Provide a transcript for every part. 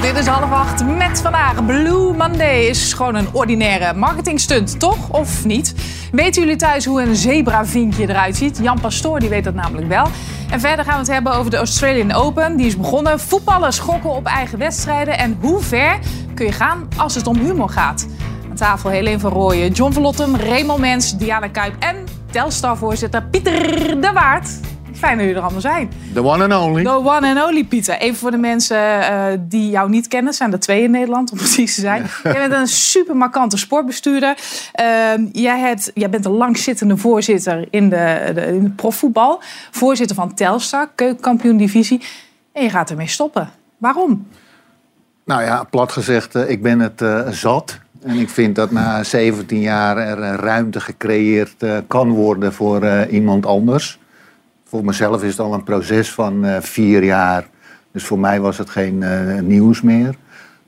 Dit is half acht met vandaag. Blue Monday is gewoon een ordinaire marketingstunt, toch? Of niet? Weten jullie thuis hoe een zebravinkje eruit ziet? Jan Pastoor die weet dat namelijk wel. En verder gaan we het hebben over de Australian Open. Die is begonnen. Voetballers gokken op eigen wedstrijden. En hoe ver kun je gaan als het om humor gaat? Aan tafel Helene van Rooyen, John Verlottem, Raymond Mens, Diana Kuip en Telstar-voorzitter Pieter de Waard. Fijn dat jullie er allemaal zijn. The one and only. The one and only Pieter. Even voor de mensen eh, die jou niet kennen, zijn er twee in Nederland om precies te zijn. Jij bent een super markante sportbestuurder. Ehm, jij, hebt, jij bent een langzittende voorzitter in de, de, in de profvoetbal. Voorzitter van Telstar, keukenkampioen divisie. En je gaat ermee stoppen. Waarom? Nou ja, plat gezegd, eh, ik ben het eh, zat. En ik vind dat na 17 jaar er ruimte gecreëerd kan worden voor eh, iemand anders. Voor mezelf is het al een proces van eh, vier jaar. Dus voor mij was het geen eh, nieuws meer.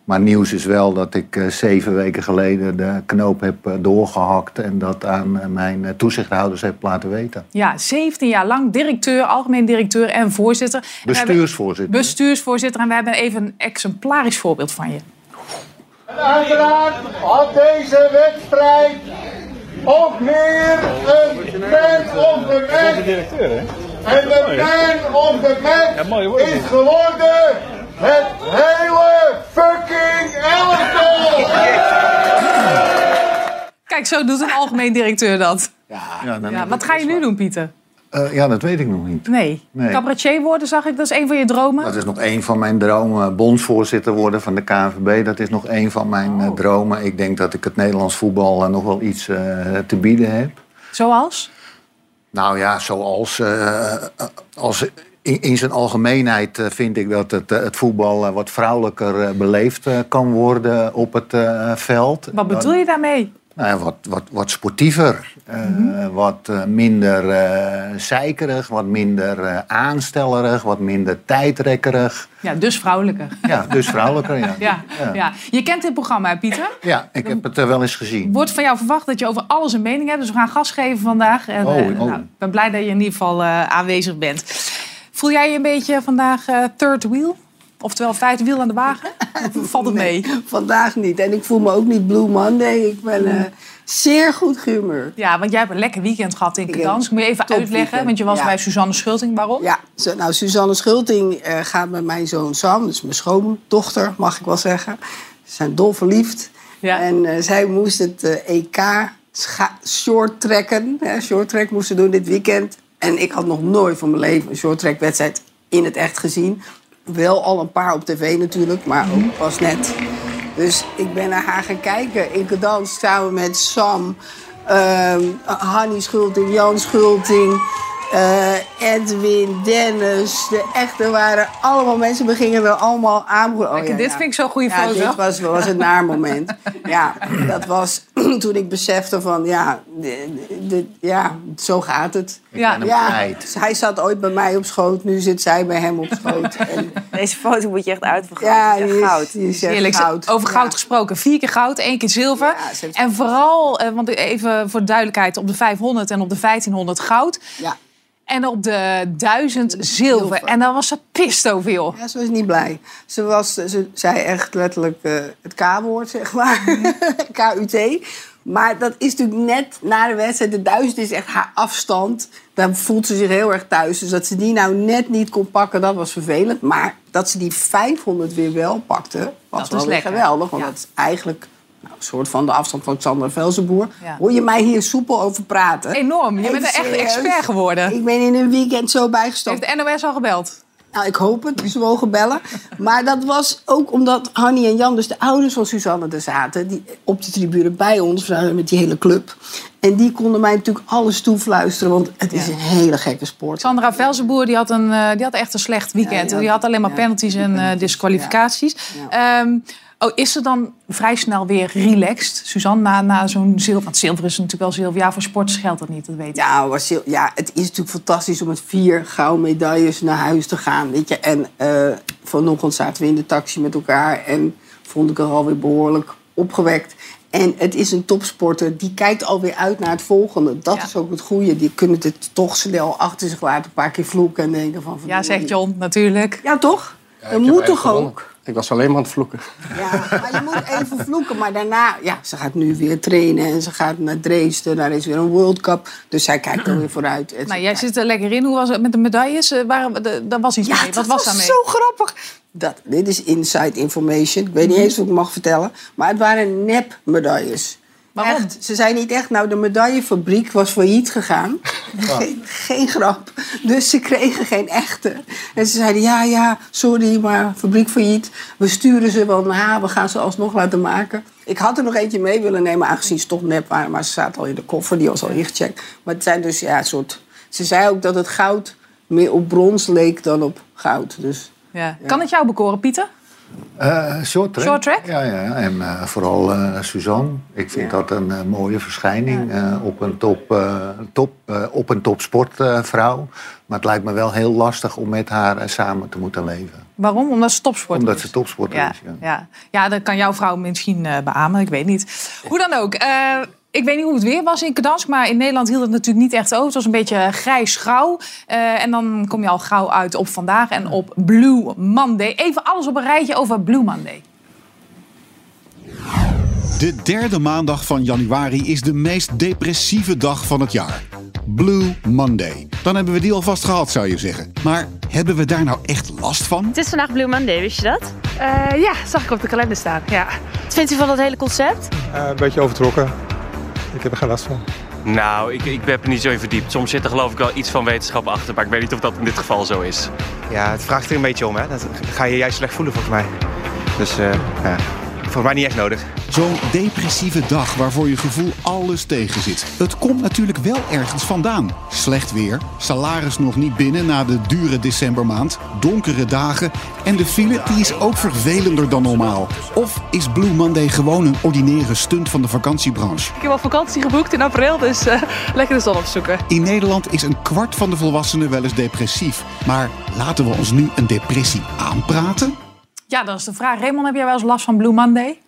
Maar nieuws is wel dat ik eh, zeven weken geleden de knoop heb eh, doorgehakt en dat aan mijn toezichthouders heb laten weten. Ja, 17 jaar lang directeur, algemeen directeur en voorzitter. En we hebben- Bestuursvoorzitter. Bestuursvoorzitter. En we hebben even een exemplarisch voorbeeld van je. En uiteraard had deze wedstrijd ook meer een man of the match. En de man of the match is geworden het hele fucking elftal. Kijk, zo doet een algemeen directeur dat. Ja, dan Ja, heb wat ik ga je nu doen, Pieter? Eh, ja, dat weet ik nog niet. Nee. Nee. Cabaretier worden, zag ik, dat is een van je dromen. Dat is nog een van mijn dromen. Bondsvoorzitter worden van de KNVB, dat is nog een van mijn eh, dromen. Ik denk dat ik het Nederlands voetbal eh, nog wel iets eh, te bieden heb. Zoals? Nou ja, zoals eh, als in, in zijn algemeenheid eh, vind ik dat het, eh, het voetbal eh, wat vrouwelijker eh, beleefd eh, kan worden op het eh, veld. Wat bedoel je daarmee? Nou ja, wat, wat, wat sportiever, eh, wat eh, minder eh zeikerig, wat minder eh, aanstellerig, wat minder tijdrekkerig. Ja, dus vrouwelijker. Ja, dus vrouwelijker, ja. Ja, ja. Je kent dit programma, hè, Pieter. Ja, ik heb het eh, wel eens gezien. Wordt van jou verwacht dat je over alles een mening hebt. Dus we gaan gas geven vandaag. En, Oh, eh, oh. Nou, ik ben blij dat je in ieder geval eh, aanwezig bent. Voel jij je een beetje vandaag eh, third wheel? Oftewel vijfde wiel aan de wagen? Valt het mee? Vandaag niet. En ik voel me ook niet Blue Monday. Ik ben eh, zeer goed gehumeurd. Ja, want jij hebt een lekker weekend gehad in Ik Moet je even top uitleggen, weekend, want je was ja. bij Suzanne Schulting. Waarom? Ja, nou, Suzanne Schulting eh, gaat met mijn zoon Sam, dus mijn schoondochter, mag ik wel zeggen. Ze zijn dol verliefd. Ja. En eh, zij moest het EK short trekken. Hè, short track moesten doen dit weekend. En ik had nog nooit van mijn leven een short track wedstrijd in het echt gezien. Wel al een paar op tv natuurlijk, maar ook pas net. Dus ik ben naar haar gaan kijken in Kedans samen met Sam, ehm Hanny Schulting, Jan Schulting, eh, Edwin, Dennis. De echte waren allemaal mensen. We gingen er allemaal aan. Oh, Kijk, dit vind ik zo'n goede ja, foto. dit was, was een naar moment. ja, dat was toen ik besefte van, ja, de- de- ja zo gaat het. Ja. Ja, kwijt. hij zat ooit bij mij op schoot, nu zit zij bij hem op schoot. En, Deze foto moet je echt uitvergroten. ja, die is, goud. die is echt Heerlijk. goud. Over goud Ja. gesproken. Vier keer goud, één keer zilver. Ja, ze heeft- en vooral, eh, want even voor de duidelijkheid, op de 500 en op de 1500 goud. Ja. En op de 1000 zilver. Zilver. En dan was ze pist over, joh. Ja, ze was niet blij. Ze, was, ze zei echt letterlijk eh, het K-woord, zeg maar. K-U-T. Maar dat is natuurlijk net na de wedstrijd. De duizend is echt haar afstand. Daar voelt ze zich heel erg thuis. Dus dat ze die nou net niet kon pakken, dat was vervelend. Maar dat ze die 500 weer wel pakte, was, was wel lekker. geweldig. Want Ja. dat is eigenlijk soort van de afstand van Xander Velzenboer. Ja. Hoor je mij hier soepel over praten? Enorm. Je bent Even er echt expert geworden. Ik ben in een weekend zo bijgestapt. Heeft de NOS al gebeld? Nou, ik hoop het. Ze mogen bellen. Maar dat was ook omdat Hanny en Jan, dus de ouders van Suzanne, er zaten. Die op de tribune bij ons, met die hele club. En die konden mij natuurlijk alles toefluisteren, want het is Ja. een hele gekke sport. Sandra Velzenboer die had, een, eh, die had echt een slecht weekend. Ja, die had- die had alleen maar ja, penalties en eh, disqualificaties. Ehm, oh, is ze dan vrij snel weer relaxed, Suzanne, na, na zo'n zilver? Want zilver is natuurlijk wel zilver. Ja, voor sporters geldt dat niet, dat weet je. Ja, was ja, het is natuurlijk fantastisch om met vier gouden medailles naar huis te gaan. Weet je? En eh, vanochtend zaten we in de taxi met elkaar en vond ik er alweer behoorlijk opgewekt. En het is een topsporter, die kijkt alweer uit naar het volgende. Dat Ja. is ook het goede. Die kunnen het toch snel achter zich laten, een paar keer vloeken en denken van... Ja, zegt John, natuurlijk. Ja, toch? Ja, dat ik moet toch gewonnen. ook? Ik was alleen maar aan het vloeken. Ja, maar je moet even vloeken. Maar daarna, ja, ze gaat nu weer trainen en ze gaat naar Dresden. Daar is weer een World Cup. Dus zij kijkt er weer vooruit. En Nou, jij zit er lekker in. Hoe was het met de medailles? Eh, Waren, de, daar was iets Ja, mee. dat Wat was was daarmee? zo grappig. Dat, dit is inside information. Ik weet niet eens of ik het mag vertellen. Maar het waren nep-medailles. Waarom? Echt, ze zei niet echt, nou de medaillefabriek was failliet gegaan. Geen, geen grap. Dus ze kregen geen echte. En ze zeiden, ja, ja, sorry, maar fabriek failliet. We sturen ze wel na, we gaan ze alsnog laten maken. Ik had er nog eentje mee willen nemen, aangezien ze toch nep waren. Maar ze zaten al in de koffer, die was al ingecheckt. Maar het zijn dus, ja, een soort... Ze zei ook dat het goud meer op brons leek dan op goud. Dus Ja. Kan het jou bekoren, Pieter? Eh, short track. Short track? Ja, ja. en eh, vooral eh, Suzanne. Ik vind dat een mooie verschijning op een top, top, op een topsportvrouw. maar het lijkt me wel heel lastig om met haar samen te moeten leven. Waarom? Omdat ze topsport Omdat is. ze topsporter ja, is. Ja. ja. ja, dat kan jouw vrouw misschien beamen. Ik weet niet. Hoe dan ook. Ik weet niet hoe het weer was in Gdansk, maar in Nederland hield het natuurlijk niet echt over. Het was een beetje grijs-grauw. Eh, en dan kom je al gauw uit op vandaag en op Blue Monday. Even alles op een rijtje over Blue Monday. De derde maandag van januari is de meest depressieve dag van het jaar. Blue Monday. Dan hebben we die alvast gehad, zou je zeggen. Maar hebben we daar nou echt last van? Het is vandaag Blue Monday, wist je dat? Eh, ja, zag ik op de kalender staan. Ja. Wat vindt u van dat hele concept? Eh, een beetje overtrokken. Ik heb er geen last van. Nou, ik, ik heb er niet zo in verdiept. Soms zit er geloof ik wel iets van wetenschap achter, maar ik weet niet of dat in dit geval zo is. Ja, het vraagt er een beetje om, hè. Dat ga je juist slecht voelen volgens mij. Dus eh, ja, volgens mij niet echt nodig. Zo'n depressieve dag waarvoor je gevoel alles tegen zit. Het komt natuurlijk wel ergens vandaan. Slecht weer, salaris nog niet binnen na de dure decembermaand, donkere dagen en de file die is ook vervelender dan normaal. Of is Blue Monday gewoon een ordinaire stunt van de vakantiebranche? Ik heb al vakantie geboekt in april, dus eh, lekker de zon opzoeken. In Nederland is een kwart van de volwassenen wel eens depressief. Maar laten we ons nu een depressie aanpraten? Ja, dat is de vraag. Raymond, heb jij wel eens last van Blue Monday?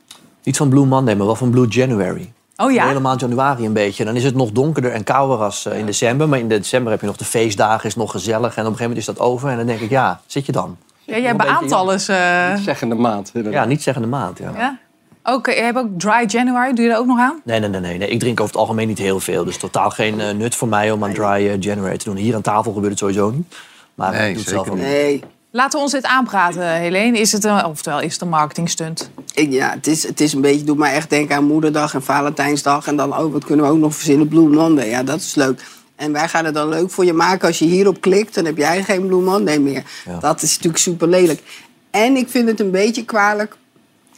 Niet van Blue Monday, maar wel van Blue January. Oh De ja? hele maand januari een beetje. Dan is het nog donkerder en kouder als eh, in december. Maar in december heb je nog de feestdagen, is nog gezellig. En op een gegeven moment is dat over. En dan denk ik, ja, zit je dan? ja jij beaamt ja. alles. eh, Zeggende maand. inderdaad. Ja, niet zeggende maand. Ja. ja? Ook, eh, je hebt ook Dry January. Doe je dat ook nog aan? Nee, nee, nee, nee, nee. Ik drink over het algemeen niet heel veel. Dus totaal geen nut voor mij om aan dry January te doen. Hier aan tafel gebeurt het sowieso niet. Maar Nee, ik doe het zeker zelf ook niet. niet. nee, Laten we ons dit aanpraten, Helene. Is het een, oftewel, is het een marketingstunt? Ja, het is, het is een beetje, doet mij echt denken aan Moederdag en Valentijnsdag. En dan, oh, wat kunnen we ook nog verzinnen? Blue Monday. Ja, dat is leuk. En wij gaan het dan leuk voor je maken. Als je hierop klikt, dan heb jij geen Blue Monday meer. Ja. Dat is natuurlijk super lelijk. En ik vind het een beetje kwalijk.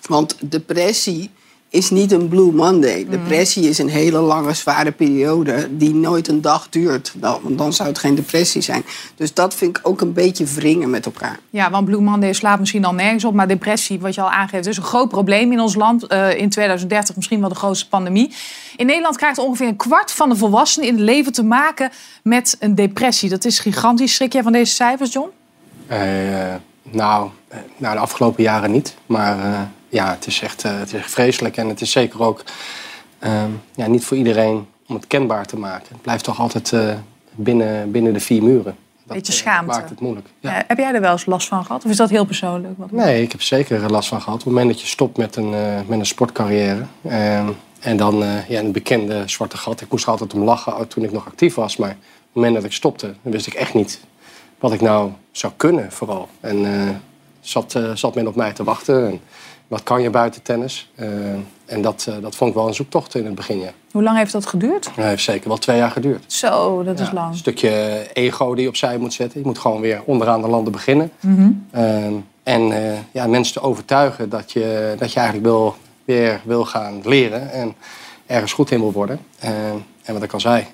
Want depressie is niet een Blue Monday. Depressie is een hele lange, zware periode die nooit een dag duurt. Dan, want dan zou het geen depressie zijn. Dus dat vind ik ook een beetje wringen met elkaar. Ja, want Blue Monday slaat misschien al nergens op. Maar depressie, wat je al aangeeft, is een groot probleem in ons land. Eh, in 2030 misschien wel de grootste pandemie. In Nederland krijgt ongeveer een kwart van de volwassenen in het leven te maken met een depressie. Dat is gigantisch. Schrik jij van deze cijfers, John? Eh, nou, eh, nou, de afgelopen jaren niet. Maar eh, ja, het is, echt, eh, het is echt vreselijk. En het is zeker ook ehm, ja, niet voor iedereen om het kenbaar te maken. Het blijft toch altijd eh, binnen, binnen de vier muren. Dat, Beetje eh, schaamte. maakt het moeilijk. Ja. Heb jij er wel eens last van gehad? Of is dat heel persoonlijk? Wat- Nee, ik heb zeker er last van gehad. Op het moment dat je stopt met een, met een sportcarrière. ehm, en dan ja, een bekende zwarte gat. Ik moest er altijd om lachen toen ik nog actief was. Maar op het moment dat ik stopte, dan wist ik echt niet wat ik nou zou kunnen vooral. En zat, zat men op mij te wachten. En wat kan je buiten tennis? Eh, en dat, eh, dat vond ik wel een zoektocht in het begin, ja. Hoe lang heeft dat geduurd? Dat heeft zeker wel twee jaar geduurd. Zo, dat is lang. Een stukje ego die je opzij moet zetten. Je moet gewoon weer onderaan de landen beginnen. Mhm. Ehm, en eh, ja, mensen te overtuigen dat je, dat je eigenlijk wil, weer wil gaan leren en ergens goed in wil worden. En wat ik al zei,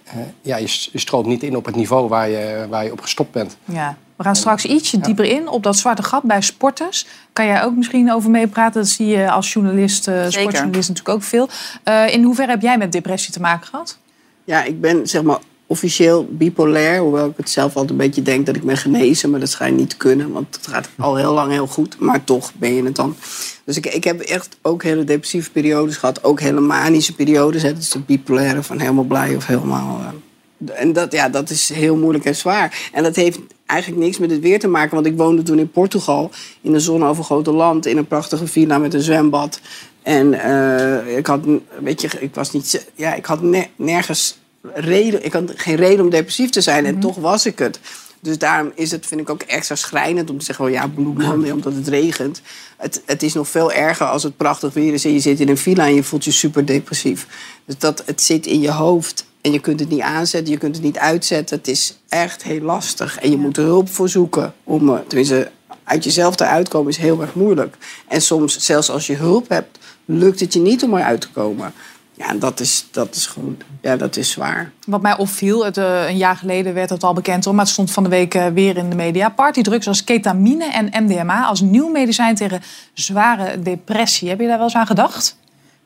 ja, je, stroomt niet in op het niveau waar je, waar je op gestopt bent. Ja. We gaan straks ietsje dieper in op dat zwarte gat bij sporters. Kan jij ook misschien over meepraten? Dat zie je als journalist, eh sportjournalist natuurlijk ook veel. Eh, in hoeverre heb jij met depressie te maken gehad? Ja, ik ben zeg maar officieel bipolair. Hoewel ik het zelf altijd een beetje denk dat ik ben genezen. Maar dat schijnt niet te kunnen. Want het gaat al heel lang heel goed. Maar toch ben je het dan. Dus ik, ik heb echt ook hele depressieve periodes gehad. Ook hele manische periodes. Hè. Dat is de bipolaire van helemaal blij of helemaal eh, En dat, ja, dat is heel moeilijk en zwaar. En dat heeft eigenlijk niks met het weer te maken. Want ik woonde toen in Portugal, in een zonovergoten land... in een prachtige villa met een zwembad. En eh, ik had, weet je, ik was niet... Ja, ik had ne- nergens reden... Ik had geen reden om depressief te zijn. En toch was ik het. Dus daarom is het, vind ik ook extra schrijnend om te zeggen... Oh ja, Blue Monday, omdat het regent. Het, het is nog veel erger als het prachtig weer is... en je zit in een villa en je voelt je super depressief. Dus dat, het zit in je hoofd en je kunt het niet aanzetten, je kunt het niet uitzetten. Het is echt heel lastig. En je moet er hulp voor zoeken. Om, eh, tenminste, uit jezelf eruit komen is heel erg moeilijk. En soms, zelfs als je hulp hebt, lukt het je niet om eruit te komen. Ja, dat is, dat is gewoon, ja, dat is zwaar. Wat mij opviel, het, eh, een jaar geleden werd het al bekend, hoor, maar het stond van de week eh, weer in de media. Partydrugs als ketamine en MDMA als nieuw medicijn tegen zware depressie. Heb je daar wel eens aan gedacht?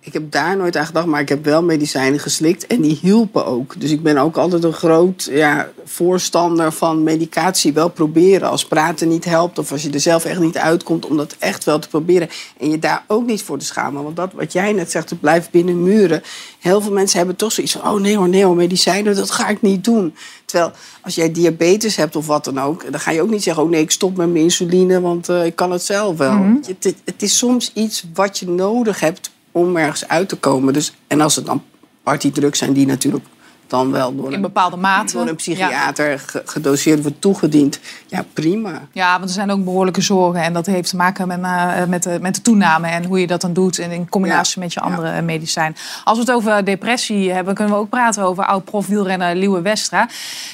Ik heb daar nooit aan gedacht, maar ik heb wel medicijnen geslikt en die hielpen ook. Dus ik ben ook altijd een groot ja, voorstander van medicatie. Wel proberen als praten niet helpt of als je er zelf echt niet uitkomt, om dat echt wel te proberen. En je daar ook niet voor te schamen. Want dat wat jij net zegt, het blijft binnen muren. Heel veel mensen hebben toch zoiets van: oh nee hoor, nee hoor, medicijnen, dat ga ik niet doen. Terwijl als jij diabetes hebt of wat dan ook, dan ga je ook niet zeggen: oh nee, ik stop met mijn insuline, want eh, ik kan het zelf wel. Mhm. het, het- het is soms iets wat je nodig hebt om ergens uit te komen. Dus, en als het dan partydrugs zijn die natuurlijk dan wel door In een, bepaalde mate. door een psychiater ge- gedoseerd wordt toegediend. Ja, prima. Ja, want er zijn ook behoorlijke zorgen. En dat heeft te maken met, eh, met, de, met de toename en hoe je dat dan doet. En in combinatie met je andere eh, medicijn. Als we het over depressie hebben, kunnen we ook praten over oud-prof wielrenner Liewe Westra.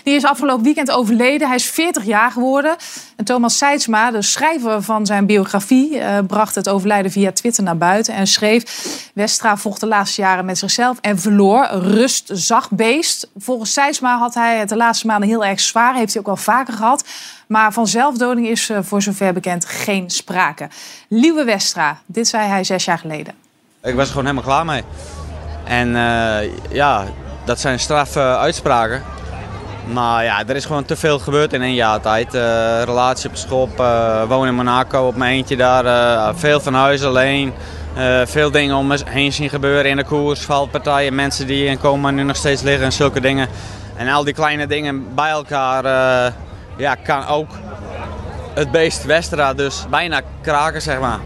Die is afgelopen weekend overleden. Hij is 40 jaar geworden. En Thomas Seidsma, de schrijver van zijn biografie, eh, bracht het overlijden via Twitter naar buiten. En schreef: Westra vocht de laatste jaren met zichzelf en verloor. Rust, zacht beest. Volgens Seidsma had hij het de laatste maanden heel erg zwaar. Heeft hij ook wel vaker gehad. Maar van zelfdoding is eh, voor zover bekend geen sprake. Liewe Westra, dit zei hij zes jaar geleden. Ik was er gewoon helemaal klaar mee. En eh, ja, dat zijn straffe uitspraken. Maar ja, er is gewoon te veel gebeurd in één jaar tijd. Eh, relatie op schop, eh wonen in Monaco op mijn eentje daar. eh, veel van huis alleen. Eh, veel dingen om me heen zien gebeuren in de koers. Valpartijen, mensen die in coma nu nog steeds liggen en zulke dingen. En al die kleine dingen bij elkaar eh, ja, kan ook het beest Westra dus bijna kraken, zeg maar.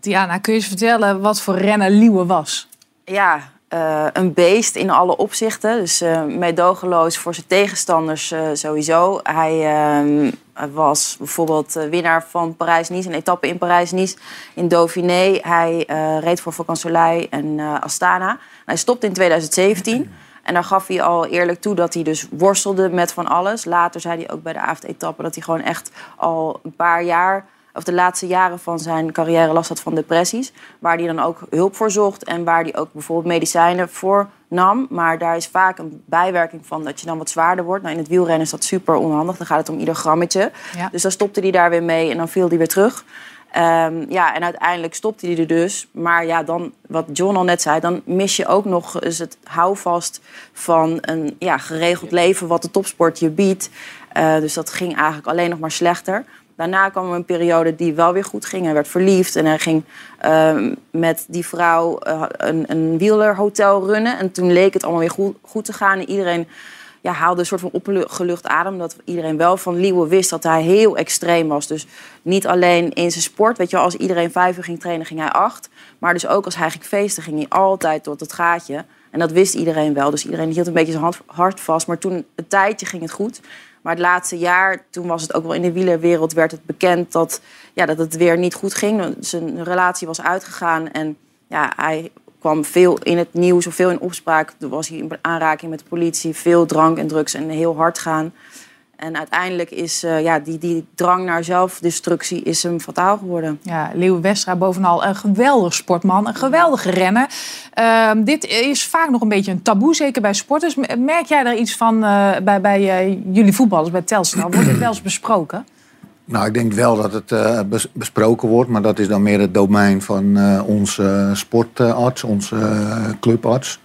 Diana, kun je eens vertellen wat voor renner Liewe was? Ja, eh, een beest in alle opzichten. Dus eh meedogenloos voor zijn tegenstanders eh, sowieso. Hij ehm, was bijvoorbeeld eh, winnaar van Parijs-Nice, een etappe in Parijs-Nice in Dauphiné. Hij eh, reed voor Vacan Soleil en eh, Astana. Hij stopte in 2017. En daar gaf hij al eerlijk toe dat hij dus worstelde met van alles. Later zei hij ook bij de avondetappe dat hij gewoon echt al een paar jaar of de laatste jaren van zijn carrière last had van depressies. Waar hij dan ook hulp voor zocht en waar hij ook bijvoorbeeld medicijnen voor nam. Maar daar is vaak een bijwerking van dat je dan wat zwaarder wordt. Nou, in het wielrennen is dat super onhandig. Dan gaat het om ieder grammetje. Ja. Dus dan stopte hij daar weer mee en dan viel hij weer terug. Ehm, ja, en uiteindelijk stopte hij er dus. Maar ja, dan, wat John al net zei, dan mis je ook nog eens het houvast van een ja, geregeld leven wat de topsport je biedt. Eh, dus dat ging eigenlijk alleen nog maar slechter. Daarna kwam er een periode die wel weer goed ging. Hij werd verliefd en hij ging ehm, met die vrouw eh, een, een wielerhotel runnen. En toen leek het allemaal weer goed, goed te gaan. En iedereen ja, haalde een soort van opgelucht adem. Dat iedereen wel van Liewe wist dat hij heel extreem was. Dus niet alleen in zijn sport. Weet je, als iedereen vijf uur ging trainen, ging hij acht. Maar dus ook als hij ging feesten, ging hij altijd tot het gaatje. En dat wist iedereen wel. Dus iedereen hield een beetje zijn hart vast. Maar toen een tijdje ging het goed. Maar het laatste jaar, toen was het ook wel in de wielerwereld, werd het bekend dat, ja, dat het weer niet goed ging. Zijn relatie was uitgegaan en ja, hij kwam veel in het nieuws of veel in opspraak. Toen was hij in aanraking met de politie, veel drank en drugs en heel hard gaan. En uiteindelijk is eh, ja, die, die drang naar zelfdestructie is hem fataal geworden. Ja, Leeuw Westra bovenal een geweldig sportman, een geweldige renner. Ehm, dit is vaak nog een beetje een taboe, zeker bij sporters. Merk jij daar iets van eh, bij, bij eh, jullie voetballers, bij Telstar? Wordt dit wel eens besproken? Nou, ik denk wel dat het eh, bes- besproken wordt, maar dat is dan meer het domein van eh, onze sportarts, onze clubarts.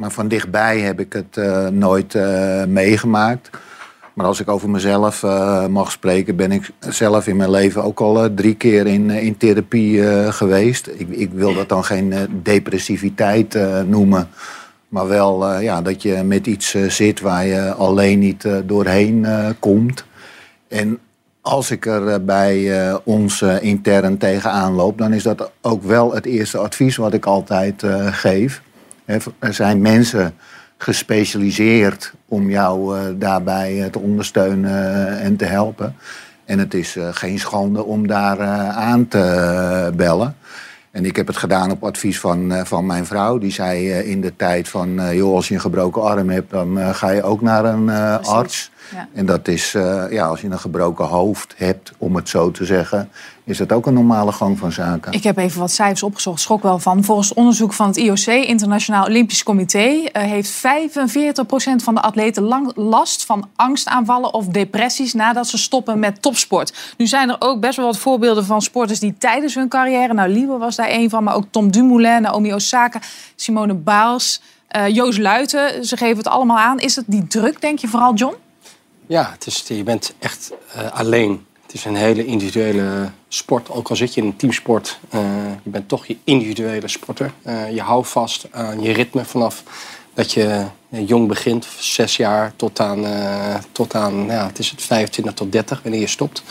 Maar van dichtbij heb ik het eh, nooit eh, meegemaakt. Maar als ik over mezelf eh, mag spreken, ben ik zelf in mijn leven ook al eh, drie keer in, eh, in therapie geweest. Ik, ik wil dat dan geen depressiviteit noemen. Maar wel ja, dat je met iets zit waar je alleen niet doorheen komt. En als ik er bij ons intern tegenaan loop, dan is dat ook wel het eerste advies wat ik altijd geef. Er zijn mensen gespecialiseerd om jou eh, daarbij eh, te ondersteunen eh, en te helpen. En het is geen schande om daar aan te bellen. En ik heb het gedaan op advies van, van mijn vrouw. Die zei in de tijd van, joh, als je een gebroken arm hebt, dan ga je ook naar een arts. Ja. En dat is, ja, als je een gebroken hoofd hebt, om het zo te zeggen, is dat ook een normale gang van zaken. Ik heb even wat cijfers opgezocht, schrok wel van. Volgens het onderzoek van het IOC, Internationaal Olympisch Comité, eh, heeft 45% van de atleten lang last van angstaanvallen of depressies nadat ze stoppen met topsport. Nu zijn er ook best wel wat voorbeelden van sporters die tijdens hun carrière, nou Liebe was daar een van, maar ook Tom Dumoulin, Naomi Osaka, Simone Biles, eh, Joost Luiten, ze geven het allemaal aan. Is het die druk, denk je vooral, John? Ja, het is, je bent echt eh, alleen. Het is een hele individuele sport. Ook al zit je in een teamsport, eh, je bent toch je individuele sporter. Eh, je houdt vast aan je ritme vanaf dat je jong begint, zes jaar tot aan, eh, tot aan nou ja, het is het 25 tot 30, wanneer je stopt.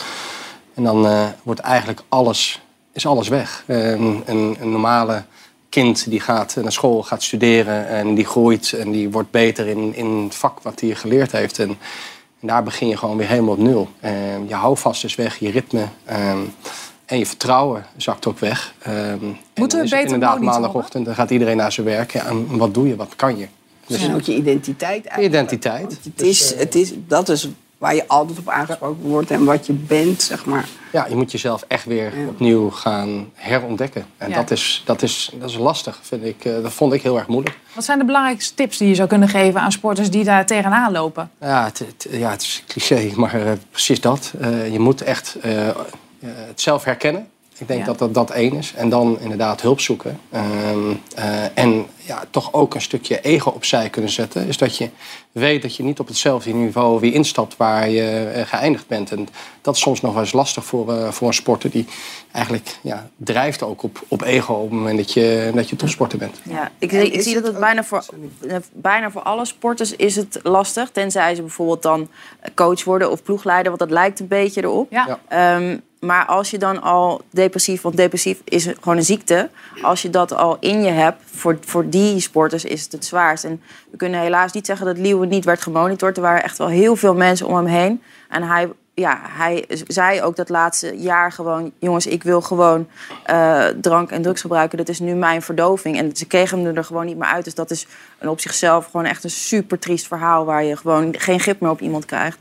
En dan wordt eigenlijk alles, is alles weg. Een, een, normale kind die gaat naar school, gaat studeren en die groeit en die wordt beter in, in het vak wat hij geleerd heeft. En daar begin je gewoon weer helemaal op nul. Ehm, je houvast is weg, je ritme ehm, en je vertrouwen zakt ook weg. Ehm, en dan we beter inderdaad monitoren? maandagochtend, dan gaat iedereen naar zijn werk. Ja, en wat doe je, wat kan je? Dus En ook je identiteit je identiteit. Het is, het is, dat is waar je altijd op aangesproken wordt en wat je bent, zeg maar. Ja, je moet jezelf echt weer opnieuw gaan herontdekken. En Ja. dat, is, dat, is, dat is lastig, vind ik. Eh, Dat vond ik heel erg moeilijk. Wat zijn de belangrijkste tips die je zou kunnen geven aan sporters die daar tegenaan lopen? Ja, het, het- ja, het is cliché, maar eh, precies dat. Eh, je moet echt eh, het zelf herkennen. Ik denk Ja. dat, dat dat één is. En dan inderdaad hulp zoeken. Ehm, eh, en ja, toch ook een stukje ego opzij kunnen zetten. Is dat je weet dat je niet op hetzelfde niveau weer instapt waar je eh, geëindigd bent. En dat is soms nog wel eens lastig voor, eh, voor een sporter die eigenlijk ja, drijft ook op, op ego op het moment dat je, dat je topsporter bent. Ja, ik, zie dat het bijna voor, bijna voor alle sporters is het lastig. Tenzij ze bijvoorbeeld dan coach worden of ploegleider. Want dat lijkt een beetje erop. Ja. Ehm, maar als je dan al depressief, want depressief is gewoon een ziekte. Als je dat al in je hebt, voor, voor die sporters is het het zwaarst. En we kunnen helaas niet zeggen dat Leeuwen niet werd gemonitord. Er waren echt wel heel veel mensen om hem heen. En hij, ja, hij zei ook dat laatste jaar gewoon... jongens, ik wil gewoon eh, drank en drugs gebruiken. Dat is nu mijn verdoving. En ze kregen hem er gewoon niet meer uit. Dus dat is een op zichzelf gewoon echt een super triest verhaal... waar je gewoon geen grip meer op iemand krijgt.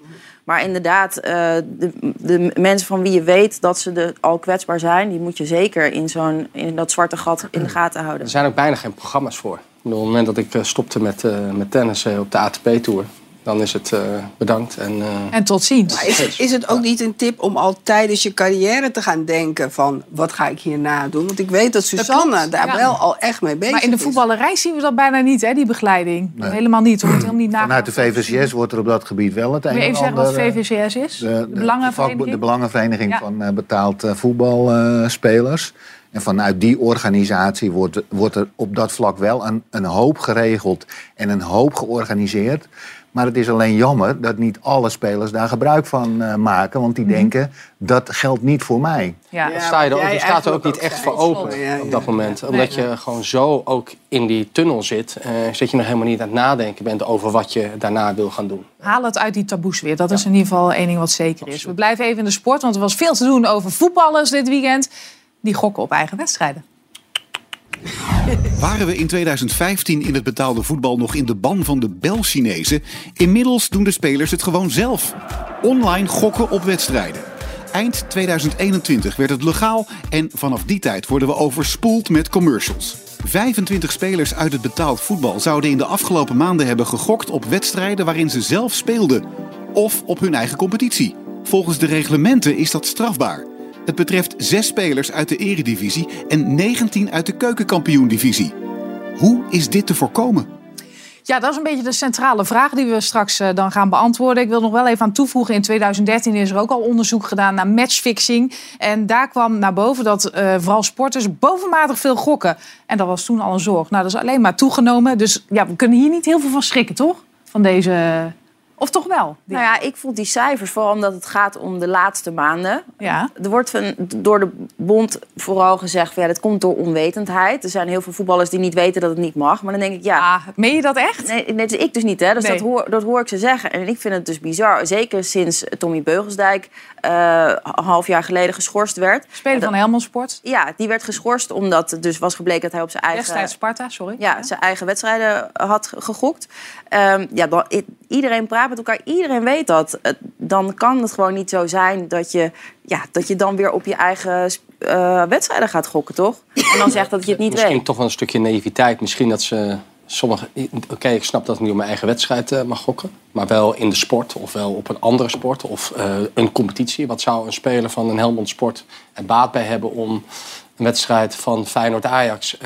Maar inderdaad, eh, de, de mensen van wie je weet dat ze de, al kwetsbaar zijn... die moet je zeker in, zo'n, in dat zwarte gat in de gaten houden. Er zijn ook bijna geen programma's voor. Op het moment dat ik eh, stopte met, eh, met tennis op de ATP-tour... dan is het eh, bedankt. En, eh, En tot ziens. Maar is, het- is het ook niet een tip om al tijdens je carrière te gaan denken van wat ga ik hierna doen? Want ik weet dat Susanne daar ja. wel al echt mee bezig Maar in de is. voetballerij zien we dat bijna niet, hè, die begeleiding. Nee. Helemaal niet. Wordt helemaal niet Vanuit de. VVCS wordt er op dat gebied wel het een Wil je en even zeggen wat eh, VVCS is? De, de, de, de, Belangenvereniging? de Belangenvereniging Ja. van betaald voetbalspelers. en vanuit die organisatie wordt, wordt er op dat vlak wel een, een hoop geregeld en een hoop georganiseerd. Maar het is alleen jammer dat niet alle spelers daar gebruik van eh, maken. Want die Mhm. denken, dat geldt niet voor mij. Ja. Sta je er ook, jij je staat er ook niet ook echt voor open Ja, ja. op dat moment. Omdat je gewoon zo ook in die tunnel zit. eh dat je nog helemaal niet aan het nadenken bent over wat je daarna wil gaan doen. Haal het uit die taboes weer. Dat is in ieder geval één ding wat zeker is. We blijven even in de sport, want er was veel te doen over voetballers dit weekend. Die gokken op eigen wedstrijden. Waren we in 2015 in het betaalde voetbal nog in de ban van de Bel-Chinezen? Inmiddels doen de spelers het gewoon zelf. Online gokken op wedstrijden. Eind 2021 werd het legaal en vanaf die tijd worden we overspoeld met commercials. 25 spelers uit het betaald voetbal zouden in de afgelopen maanden hebben gegokt op wedstrijden waarin ze zelf speelden. Of op hun eigen competitie. Volgens de reglementen is dat strafbaar. Het betreft zes spelers uit de eredivisie en 19 uit de keukenkampioendivisie. Hoe is dit te voorkomen? Ja, dat is een beetje de centrale vraag die we straks eh, dan gaan beantwoorden. Ik wil nog wel even aan toevoegen. In 2013 is er ook al onderzoek gedaan naar matchfixing. En daar kwam naar boven dat eh, vooral sporters bovenmatig veel gokken. En dat was toen al een zorg. Nou, dat is alleen maar toegenomen. Dus ja, we kunnen hier niet heel veel van schrikken, toch? Van deze... Of toch wel? Nou ja, ik vond die cijfers, vooral omdat het gaat om de laatste maanden. Ja. Er wordt van, door de bond vooral gezegd, van, ja, dat komt door onwetendheid. Er zijn heel veel voetballers die niet weten dat het niet mag. Maar dan denk ik, ja... Ah, meen je dat echt? Nee, net ik dus niet, hè. Dus Nee. dat, hoor, dat hoor ik ze zeggen. En ik vind het dus bizar. Zeker sinds Tommy Beugelsdijk eh, een half jaar geleden geschorst werd. Speler van Helmond Sport. Ja, die werd geschorst omdat het dus was gebleken dat hij op zijn eigen... Destijds Sparta, sorry. Ja, zijn eigen wedstrijden had gegokt. Ehm, ja, dan, iedereen praat met elkaar, iedereen weet dat. Dan kan het gewoon niet zo zijn dat je, ja, dat je dan weer op je eigen eh, wedstrijden gaat gokken, toch? En dan zegt dat je het niet Misschien weet. toch wel een stukje naïviteit. Misschien dat ze sommige. Oké, ik snap dat ik niet op mijn eigen wedstrijd eh, mag gokken. Maar wel in de sport of wel op een andere sport of eh, een competitie. Wat zou een speler van een Helmond Sport er baat bij hebben om een wedstrijd van Feyenoord-Ajax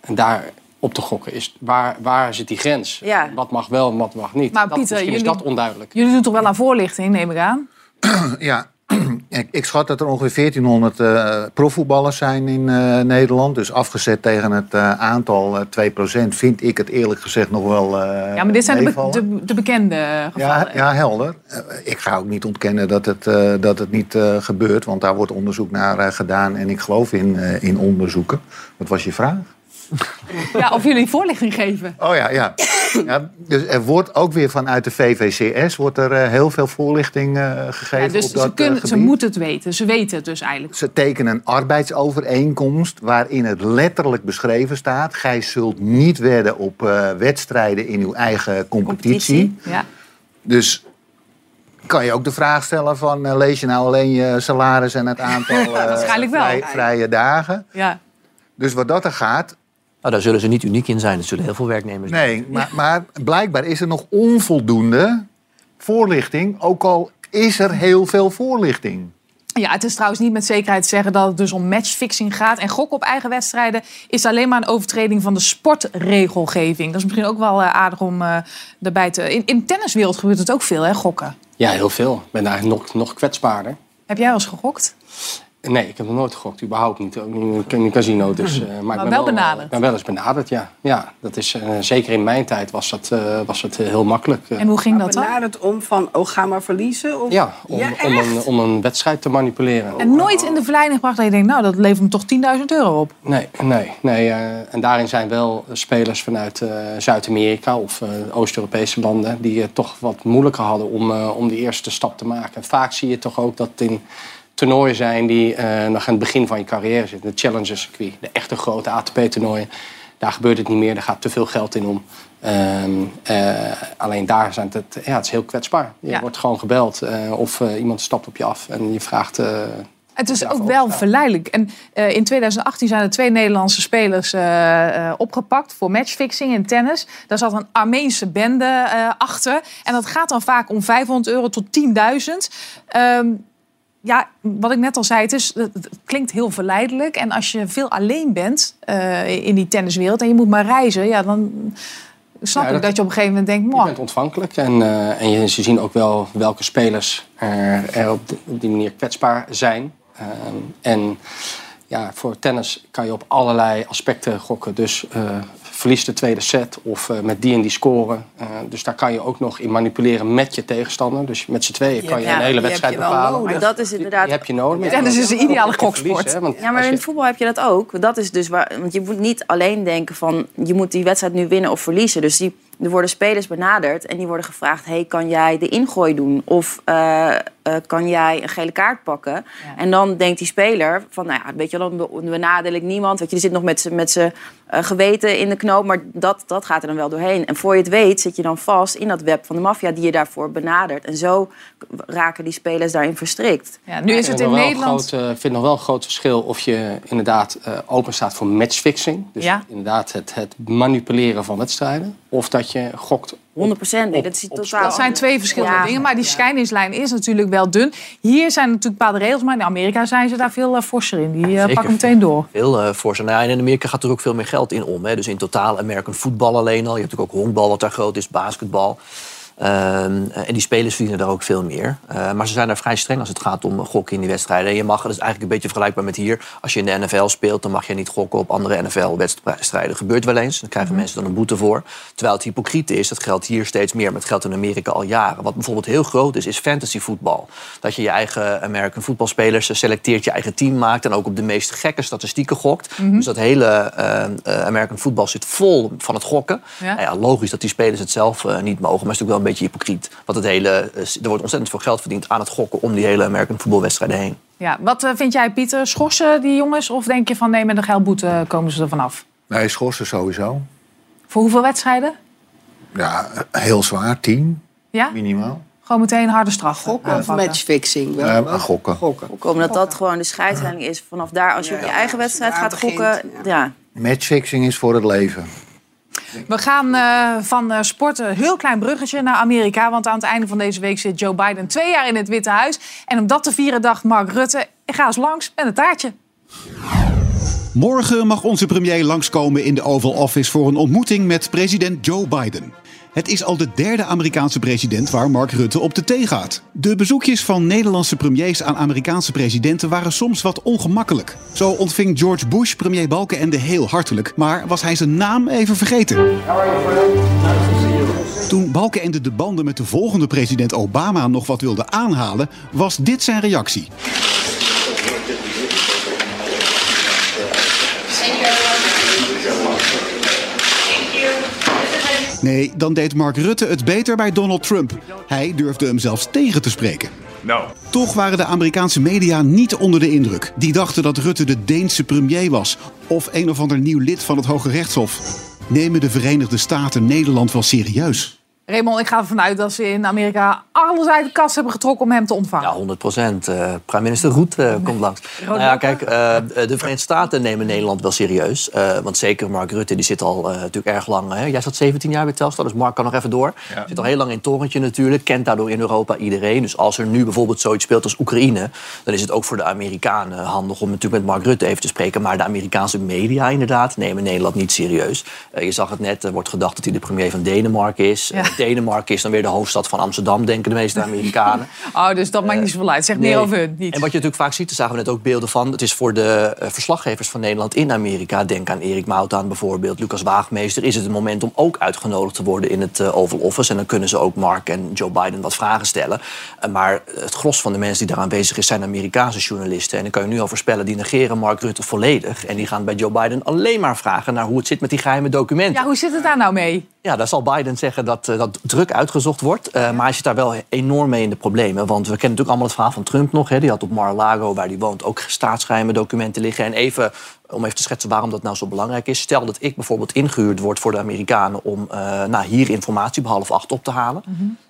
en daar op te gokken? Is, waar, waar zit die grens? Ja. Wat mag wel en wat mag niet? Maar dat, Pieter, jullie- is dat onduidelijk. Jullie doen toch wel aan voorlichting, neem ik aan? Ja, ik, ik schat dat er ongeveer 1400 eh, profvoetballers zijn in eh, Nederland. Dus afgezet tegen het eh, aantal eh 2% vind ik het eerlijk gezegd nog wel eh Ja, maar dit zijn de, be- de, de bekende gevallen. Ja, ja, helder. Ik ga ook niet ontkennen dat het, eh, dat het niet eh, gebeurt, want daar wordt onderzoek naar eh, gedaan en ik geloof in, eh, in onderzoeken. Wat was je vraag? Ja, of jullie voorlichting geven. Oh ja, ja. ja dus er wordt ook weer vanuit de VVCS wordt er eh, heel veel voorlichting eh, gegeven. Ja, dus op dat, ze, kunnen, eh, ze moeten het weten. Ze weten het dus eigenlijk. Ze tekenen een arbeidsovereenkomst waarin het letterlijk beschreven staat. Gij zult niet wedden op wedstrijden in uw eigen competitie. Ja. Dus kan je ook de vraag stellen van eh, lees je nou alleen je salaris en het aantal eh, Waarschijnlijk wel. vrij- vrije dagen? Ja. Dus wat dat er gaat, Nou, daar zullen ze niet uniek in zijn. Er zullen heel veel werknemers Nee, maar, maar blijkbaar is er nog onvoldoende voorlichting. Ook al is er heel veel voorlichting. Ja, het is trouwens niet met zekerheid te zeggen dat het dus om matchfixing gaat. En gokken op eigen wedstrijden is alleen maar een overtreding van de sportregelgeving. Dat is misschien ook wel eh, aardig om eh daarbij te... In, in de tenniswereld gebeurt het ook veel, hè, gokken. Ja, heel veel. Ik ben eigenlijk nog, nog kwetsbaarder. Heb jij wel eens gegokt? Nee, ik heb nog nooit gegokt, überhaupt niet. Ook niet in een casino. Dus, eh, maar ik ben wel benaderd? Ik ben wel eens benaderd, ja. ja dat is, eh, zeker in mijn tijd was dat, eh, was het eh, heel makkelijk. eh. En hoe ging dat dan? Benaderd om van, oh, ga maar verliezen? Of... Ja, om, Ja, om, echt? een, om een wedstrijd te manipuleren. En nooit in de verleiding gebracht dat je denkt, nou, dat levert me toch 10.000 euro op. Nee, nee, nee. eh, en daarin zijn wel spelers vanuit eh, Zuid-Amerika of eh, Oost-Europese landen... die het toch wat moeilijker hadden om, eh, om die eerste stap te maken. En vaak zie je toch ook dat in toernooien zijn die eh, nog aan het begin van je carrière zitten. De Challenger circuit, de echte grote ATP-toernooien. Daar gebeurt het niet meer, daar gaat te veel geld in om. Ehm, eh, alleen daar zijn het, ja, het is heel kwetsbaar. Je Ja. wordt gewoon gebeld eh, of iemand stapt op je af en je vraagt... Het is ook wel verleidelijk. En in 2018 zijn er twee Nederlandse spelers opgepakt voor matchfixing in tennis. Daar zat een Armeense bende achter. En dat gaat dan vaak om 500 euro tot 10.000. Ehm, ja, wat ik net al zei, het, is, het klinkt heel verleidelijk. En als je veel alleen bent eh, in die tenniswereld en je moet maar reizen, ja, dan snap Ja, ik dat- je op een gegeven moment denkt, Je "Mwah." bent ontvankelijk en, eh, en je, ze zien ook wel welke spelers er, er op, die- op die manier kwetsbaar zijn. Ehm, en ja, voor tennis kan je op allerlei aspecten gokken. Dus eh verlies de tweede set of eh, met die en die scoren. Eh, dus daar kan je ook nog in manipuleren met je tegenstander. Dus met z'n tweeën kan je Ja, een hele wedstrijd bepalen. nodig. Maar dat is inderdaad... Die heb je nodig. Tennis is een ideale goksport. hè, want Ja, maar in het voetbal heb je dat ook. Dat is dus waar, want je moet niet alleen denken van je moet die wedstrijd nu winnen of verliezen. Dus die, er worden spelers benaderd en die worden gevraagd: hey, kan jij de ingooi doen? Of eh, kan jij een gele kaart pakken? En dan denkt die speler van, nou ja, weet je, wel, dan benadeel ik niemand. Weet je, die zit nog met zijn met z'n, eh, geweten in de knoop, maar dat, dat gaat er dan wel doorheen. En voor je het weet zit je dan vast in dat web van de maffia die je daarvoor benadert. En zo raken die spelers daarin verstrikt. Ja, nu is Ik het vind in nog wel een Nederland... groot, eh, ik vind nog wel een groot verschil of je inderdaad eh, open staat voor matchfixing. Dus Ja. inderdaad het, het manipuleren van wedstrijden. Of dat je gokt 100 procent. Nee, dat is totaal. Dat zijn twee verschillende Ja. dingen, maar die scheidingslijn is natuurlijk wel dun. Hier zijn natuurlijk bepaalde regels, maar in Amerika zijn ze daar veel uh, forser in. Die uh, Zeker. pakken meteen door. Veel uh, voor zijn. Nou, en in Amerika gaat er ook veel meer geld in om. Hè. Dus in totaal American voetbal alleen al. Je hebt natuurlijk ook honkbal wat daar groot is, basketbal. Um, en die spelers verdienen daar ook veel meer. Uh, maar ze zijn daar vrij streng als het gaat om gokken in die wedstrijden. En je mag, dat is eigenlijk een beetje vergelijkbaar met hier. Als je in de NFL speelt, dan mag je niet gokken op andere NFL-wedstrijden. gebeurt wel eens. Dan krijgen Mhm. mensen dan een boete voor. Terwijl het hypocriet is, dat geldt hier steeds meer. Maar het geldt in Amerika al jaren. Wat bijvoorbeeld heel groot is, is fantasy voetbal. Dat je je eigen American voetbalspelers selecteert, je eigen team maakt... en ook op de meest gekke statistieken gokt. Mhm. Dus dat hele uh, American voetbal zit vol van het gokken. Ja. Nou ja, logisch dat die spelers het zelf uh, niet mogen. Maar het is natuurlijk wel beetje hypocriet. Want het hele, er wordt ontzettend veel geld verdiend aan het gokken om die hele American voetbalwedstrijden heen. Ja, wat uh, vind jij, Pieter? Schorsen die jongens? Of denk je van nee, met een geldboete komen ze er vanaf? Nee, schorsen sowieso. Voor hoeveel wedstrijden? Ja, heel zwaar. Tien ja? minimaal. Gewoon meteen harde straf. Gokken of matchfixing? Wel, uh, gokken. gokken. Omdat dat gewoon de scheidslijn is. Vanaf daar, als je ja, op je eigen wedstrijd gaat begint, gokken... Ja. ja. Matchfixing is voor het leven. We gaan uh, van uh, sport een heel klein bruggetje naar Amerika. Want aan het einde van deze week zit Joe Biden twee jaar in het Witte Huis. En om dat te vieren dacht Mark Rutte, ga eens langs met een taartje. Morgen mag onze premier langskomen in de Oval Office voor een ontmoeting met president Joe Biden. Het is al de derde Amerikaanse president waar Mark Rutte op de thee gaat. De bezoekjes van Nederlandse premiers aan Amerikaanse presidenten waren soms wat ongemakkelijk. Zo ontving George Bush premier Balkenende heel hartelijk, maar was hij zijn naam even vergeten. Toen Balkenende de banden met de volgende president Obama nog wat wilde aanhalen, was dit zijn reactie. Nee, dan deed Mark Rutte het beter bij Donald Trump. Hij durfde hem zelfs tegen te spreken. No. Toch waren de Amerikaanse media niet onder de indruk. Die dachten dat Rutte de Deense premier was. Of een of ander nieuw lid van het Hoge Rechtshof. Nemen de Verenigde Staten Nederland wel serieus? Raymond, ik ga ervan uit dat ze in Amerika alles uit de kast hebben getrokken om hem te ontvangen. Ja, 100 procent. Uh, Prime minister Roet uh, komt langs. Nou ja, kijk, uh, de Verenigde Staten nemen Nederland wel serieus. want zeker Mark Rutte, die zit al natuurlijk erg lang. Hè? Jij zat 17 jaar bij Telstar, dus Mark kan nog even door. Ja. Zit al heel lang in het torentje natuurlijk. Kent daardoor in Europa iedereen. Dus als er nu bijvoorbeeld zoiets speelt als Oekraïne... dan is het ook voor de Amerikanen handig om natuurlijk met Mark Rutte even te spreken. Maar de Amerikaanse media inderdaad nemen Nederland niet serieus. je zag het net, er wordt gedacht dat hij de premier van Denemarken is. Ja. Denemarken is dan weer de hoofdstad van Amsterdam, denken de meeste Amerikanen. oh, dus dat maakt niet zoveel uit. Zeg nee. meer over hun. Niet. En wat je natuurlijk vaak ziet, daar zagen we net ook beelden van. Het is voor de uh, verslaggevers van Nederland in Amerika. Denk aan Erik Moutaan bijvoorbeeld, Lucas Waagmeester. Is het een moment om ook uitgenodigd te worden in het uh, Oval Office. En dan kunnen ze ook Mark en Joe Biden wat vragen stellen. Maar het gros van de mensen die daar aanwezig is, zijn Amerikaanse journalisten. En dan kan je nu al voorspellen, die negeren Mark Rutte volledig. En die gaan bij Joe Biden alleen maar vragen naar hoe het zit met die geheime documenten. Ja, hoe zit het daar nou mee? Ja, daar zal Biden zeggen dat dat druk uitgezocht wordt. Uh, maar hij zit daar wel enorm mee in de problemen. Want we kennen natuurlijk allemaal het verhaal van Trump nog. Hè. Die had op Mar-a-Lago, waar hij woont, ook staatsgeheime documenten liggen. En even, om even te schetsen waarom dat nou zo belangrijk is. Stel dat ik bijvoorbeeld ingehuurd word voor de Amerikanen... om uh, nou, hier informatie half acht op te halen.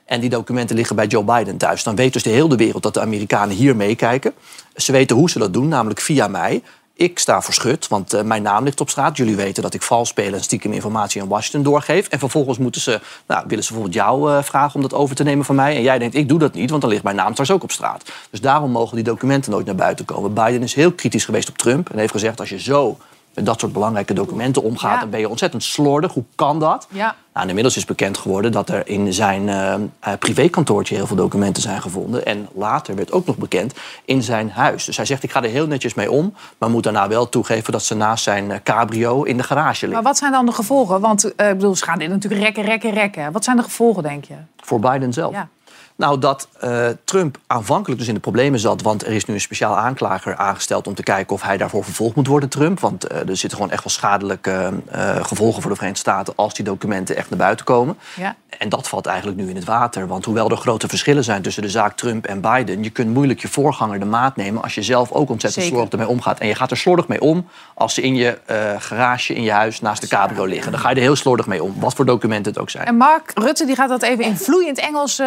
En die documenten liggen bij Joe Biden thuis. Dan weet dus de hele wereld dat de Amerikanen hier meekijken. Ze weten hoe ze dat doen, namelijk via mij... Ik sta verschut, want uh, mijn naam ligt op straat. Jullie weten dat ik vals speel en stiekem informatie aan Washington doorgeef. En vervolgens moeten ze, nou, willen ze bijvoorbeeld jou uh, vragen om dat over te nemen van mij. En jij denkt, ik doe dat niet, want dan ligt mijn naam straks ook op straat. Dus daarom mogen die documenten nooit naar buiten komen. Biden is heel kritisch geweest op Trump en heeft gezegd... als je zo met dat soort belangrijke documenten omgaat... Ja. dan ben je ontzettend slordig. Hoe kan dat? Ja. Nou, inmiddels is bekend geworden dat er in zijn uh, privékantoortje... heel veel documenten zijn gevonden. En later werd ook nog bekend in zijn huis. Dus hij zegt, ik ga er heel netjes mee om... maar moet daarna wel toegeven dat ze naast zijn uh, cabrio in de garage ligt. Maar wat zijn dan de gevolgen? Want uh, ik bedoel, ze gaan dit natuurlijk rekken, rekken, rekken. Wat zijn de gevolgen, denk je? Voor Biden zelf? Ja. Nou, dat uh, Trump aanvankelijk dus in de problemen zat... want er is nu een speciaal aanklager aangesteld om te kijken... of hij daarvoor vervolgd moet worden, Trump. Want uh, er zitten gewoon echt wel schadelijke uh, gevolgen voor de Verenigde Staten... als die documenten echt naar buiten komen. Ja. En dat valt eigenlijk nu in het water. Want hoewel er grote verschillen zijn tussen de zaak Trump en Biden... je kunt moeilijk je voorganger de maat nemen... als je zelf ook ontzettend slordig ermee omgaat. En je gaat er slordig mee om als ze in je garage, in je huis... naast de cabrio liggen. Dan ga je er heel slordig mee om, wat voor documenten het ook zijn. En Mark Rutte die gaat dat even in vloeiend Engels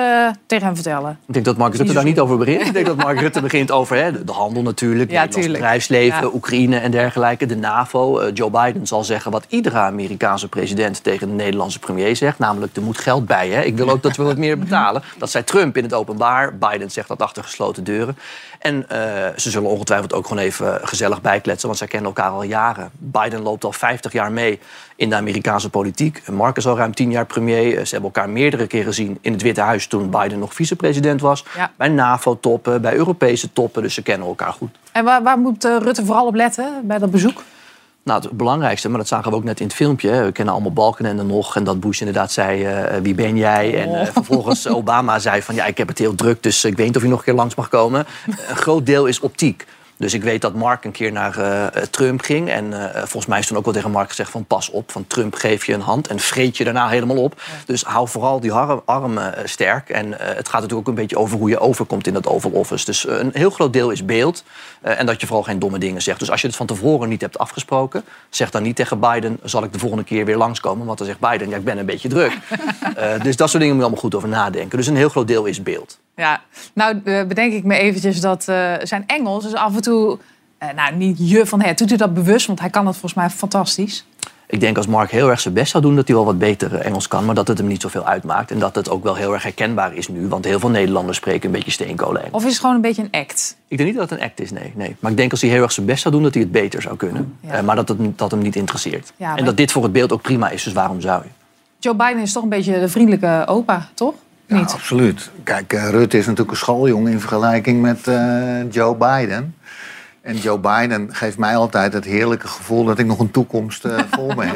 tegen tegen hem vertellen? Ik denk dat Mark Rutte daar niet over begint. Ik denk dat Mark Rutte begint over hè, de, de handel natuurlijk, Ja, het bedrijfsleven, Ja. Oekraïne en dergelijke, de NAVO. Eh, Joe Biden zal zeggen wat iedere Amerikaanse president tegen de Nederlandse premier zegt, namelijk er moet geld bij. Hè. Ik wil ook dat we wat meer betalen. Dat zei Trump in het openbaar. Biden zegt dat achter gesloten deuren. En eh, ze zullen ongetwijfeld ook gewoon even gezellig bijkletsen, want zij kennen elkaar al jaren. Biden loopt al 50 jaar mee in de Amerikaanse politiek. Mark is al ruim 10 jaar premier. Eh, Ze hebben elkaar meerdere keren gezien in het Witte Huis toen Biden nog vicepresident was. Ja. Bij NAVO-toppen, bij Europese toppen. Dus ze kennen elkaar goed. En waar, waar moet eh, Rutte vooral op letten bij dat bezoek? Nou, het belangrijkste, maar dat zagen we ook net in het filmpje. hè. We kennen allemaal Balkenende nog. En dat Bush inderdaad zei, eh, wie ben jij? En eh, vervolgens Obama zei van, ja, ik heb het heel druk... dus ik weet niet of je nog een keer langs mag komen. Een groot deel is optiek. Dus ik weet dat Mark een keer naar eh, Trump ging. En eh, volgens mij is toen ook wel tegen Mark gezegd van... pas op, van Trump geef je een hand en vreet je daarna helemaal op. Dus hou vooral die arm- armen eh, sterk. En het gaat natuurlijk ook een beetje over hoe je overkomt in dat Oval Office. Dus een heel groot deel is beeld. en dat je vooral geen domme dingen zegt. Dus als je het van tevoren niet hebt afgesproken... zeg dan niet tegen Biden, zal ik de volgende keer weer langskomen. Want dan zegt Biden, ja, ik ben een beetje druk. Dus dat soort dingen moet je allemaal goed over nadenken. Dus een heel groot deel is beeld. Ja, nou eh, bedenk ik me eventjes dat eh, zijn Engels is af en toe... eh, nou, niet je van het. Doet hij dat bewust? Want hij kan dat volgens mij fantastisch. Ik denk als Mark heel erg zijn best zou doen, dat hij wel wat beter Engels kan. Maar dat het hem niet zoveel uitmaakt. En dat het ook wel heel erg herkenbaar is nu. Want heel veel Nederlanders spreken een beetje steenkolen Engels. Of is het gewoon een beetje een act? Ik denk niet dat het een act is, nee. nee. Maar ik denk als hij heel erg zijn best zou doen, dat hij het beter zou kunnen. Ja. Maar dat het dat hem niet interesseert. Ja, maar- En dat dit voor het beeld ook prima is, dus waarom zou je? Joe Biden is toch een beetje de vriendelijke opa, toch? Ja, Niet? absoluut. Kijk, eh, Rutte is natuurlijk een schooljongen in vergelijking met eh, Joe Biden. En Joe Biden geeft mij altijd het heerlijke gevoel dat ik nog een toekomst eh, voor me heb.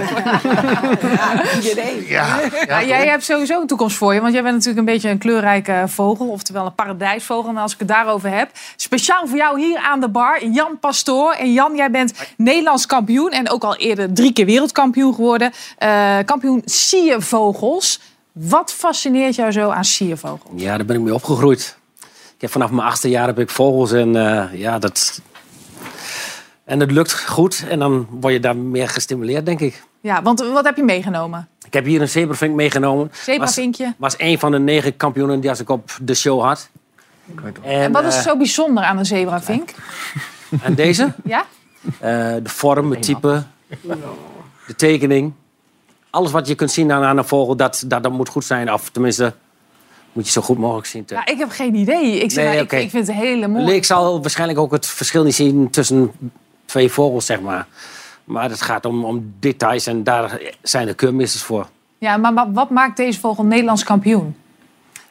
Iedereen. Ja, Ja, jij hebt sowieso een toekomst voor je, want jij bent natuurlijk een beetje een kleurrijke vogel, oftewel een paradijsvogel. En als ik het daarover heb, speciaal voor jou hier aan de bar, Jan Pastoor. En Jan, jij bent Nederlands kampioen en ook al eerder drie keer wereldkampioen geworden. Eh, kampioen siervogels. Wat fascineert jou zo aan siervogels? Ja, daar ben ik mee opgegroeid. Ik heb vanaf mijn achtste jaar heb ik vogels en eh, ja, dat... En het lukt goed en dan word je daar meer gestimuleerd, denk ik. Ja, want wat heb je meegenomen? Ik heb hier een zebrafink meegenomen. Zebravinkje. Was, was een van de negen kampioenen die als ik op de show had. En wat is eh, zo bijzonder aan een zebravink? En deze? Ja? Eh, de vorm, het type, de tekening. Alles wat je kunt zien aan, aan een vogel, dat, dat, dat moet goed zijn. Of tenminste, moet je zo goed mogelijk zien. te- Ja, ik heb geen idee. Ik, zeg, Nee, nou, ik, ik vind het hele mooi. Ik zal waarschijnlijk ook het verschil niet zien tussen twee vogels, zeg maar. Maar het gaat om, om details en daar zijn de keurmeesters voor. Ja, maar wat, wat maakt deze vogel Nederlands kampioen?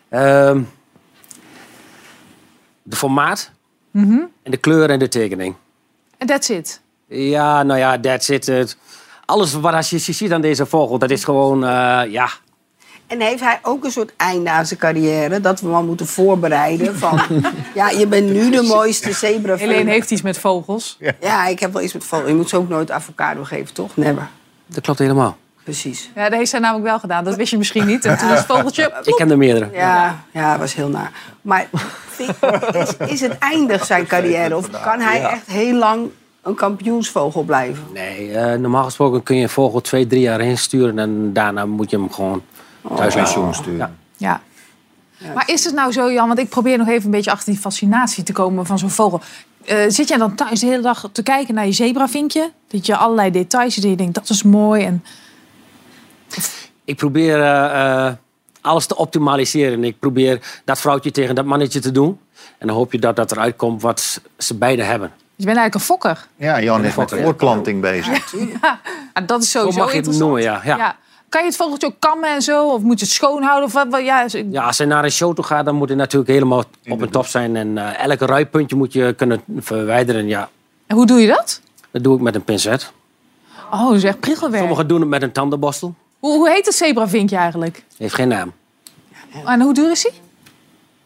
Ehm, de formaat Mhm. en de kleur en de tekening. En that's it. Ja, nou ja, that's it. Alles wat als je ziet aan deze vogel, dat is gewoon, eh, ja... En heeft hij ook een soort einde aan zijn carrière? Dat we maar moeten voorbereiden van... ja, je bent nu de mooiste zebra. Helene heeft iets met vogels. Ja, ik heb wel iets met vogels. Je moet ze ook nooit avocado geven, toch? Never. Dat klopt helemaal. Precies. Ja, dat heeft zij namelijk wel gedaan. Dat wist je misschien niet. En toen was het vogeltje... Ik ken er meerdere. Ja, ja, dat was heel naar. Maar is, is het eindig zijn carrière? Of kan hij echt heel lang een kampioensvogel blijven? Nee, eh, normaal gesproken kun je een vogel twee, drie jaar heen sturen... en daarna moet je hem gewoon thuis pensioen laten. sturen. Ja. Ja. Maar is het nou zo, Jan? Want ik probeer nog even een beetje achter die fascinatie te komen van zo'n vogel. Eh, zit jij dan thuis de hele dag te kijken naar je zebravinkje? Dat je allerlei details ziet en je denkt, dat is mooi. En... Ik probeer eh, alles te optimaliseren. Ik probeer dat vrouwtje tegen dat mannetje te doen. En dan hoop je dat dat eruit komt wat ze beide hebben. Je bent eigenlijk een fokker. Ja, Jan is met voortplanting bezig. Ja, dat is sowieso Zo mag je het noemen, ja. ja. Kan je het vogeltje ook kammen en zo? Of moet je het schoonhouden? Of wat, wat- ja, is- Ja, als je naar een show toe gaat, dan moet het natuurlijk helemaal op en top zijn. En eh elk ruipuntje moet je kunnen verwijderen. Ja, En hoe doe je dat? dat doe ik met een pincet. Oh, dat is echt prikkelwerk. Sommigen doen het met een tandenborstel. Hoe, hoe heet het zebravinkje eigenlijk? Heeft geen naam. En hoe duur is hij?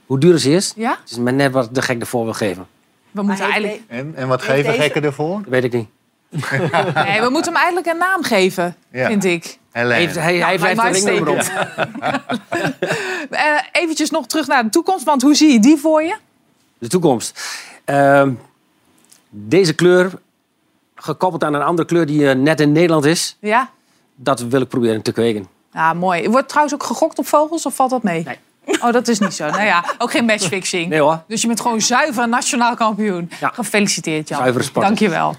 Hoe duur is het? Ja? Het is maar net wat de gek ervoor wil geven. We moeten, eigenlijk... En, en wat geven deze- gekken ervoor? Dat weet ik niet. nee, we moeten hem eigenlijk een naam geven, Ja. vind ik. Heeft- hij hij Nou, heeft er lijkt een op. Eh eventjes nog terug naar de toekomst, want hoe zie je die voor je? De toekomst. Ehm, deze kleur, gekoppeld aan een andere kleur die eh, net in Nederland is, Ja? dat wil ik proberen te kweken. Ja, mooi. Wordt trouwens ook gegokt op vogels of valt dat mee? Nee, Oh, dat is niet zo. Nou ja, ook geen matchfixing. Nee hoor. Dus je bent gewoon zuiver nationaal kampioen. Gefeliciteerd, Jan. Zuivere sport. Dank je wel.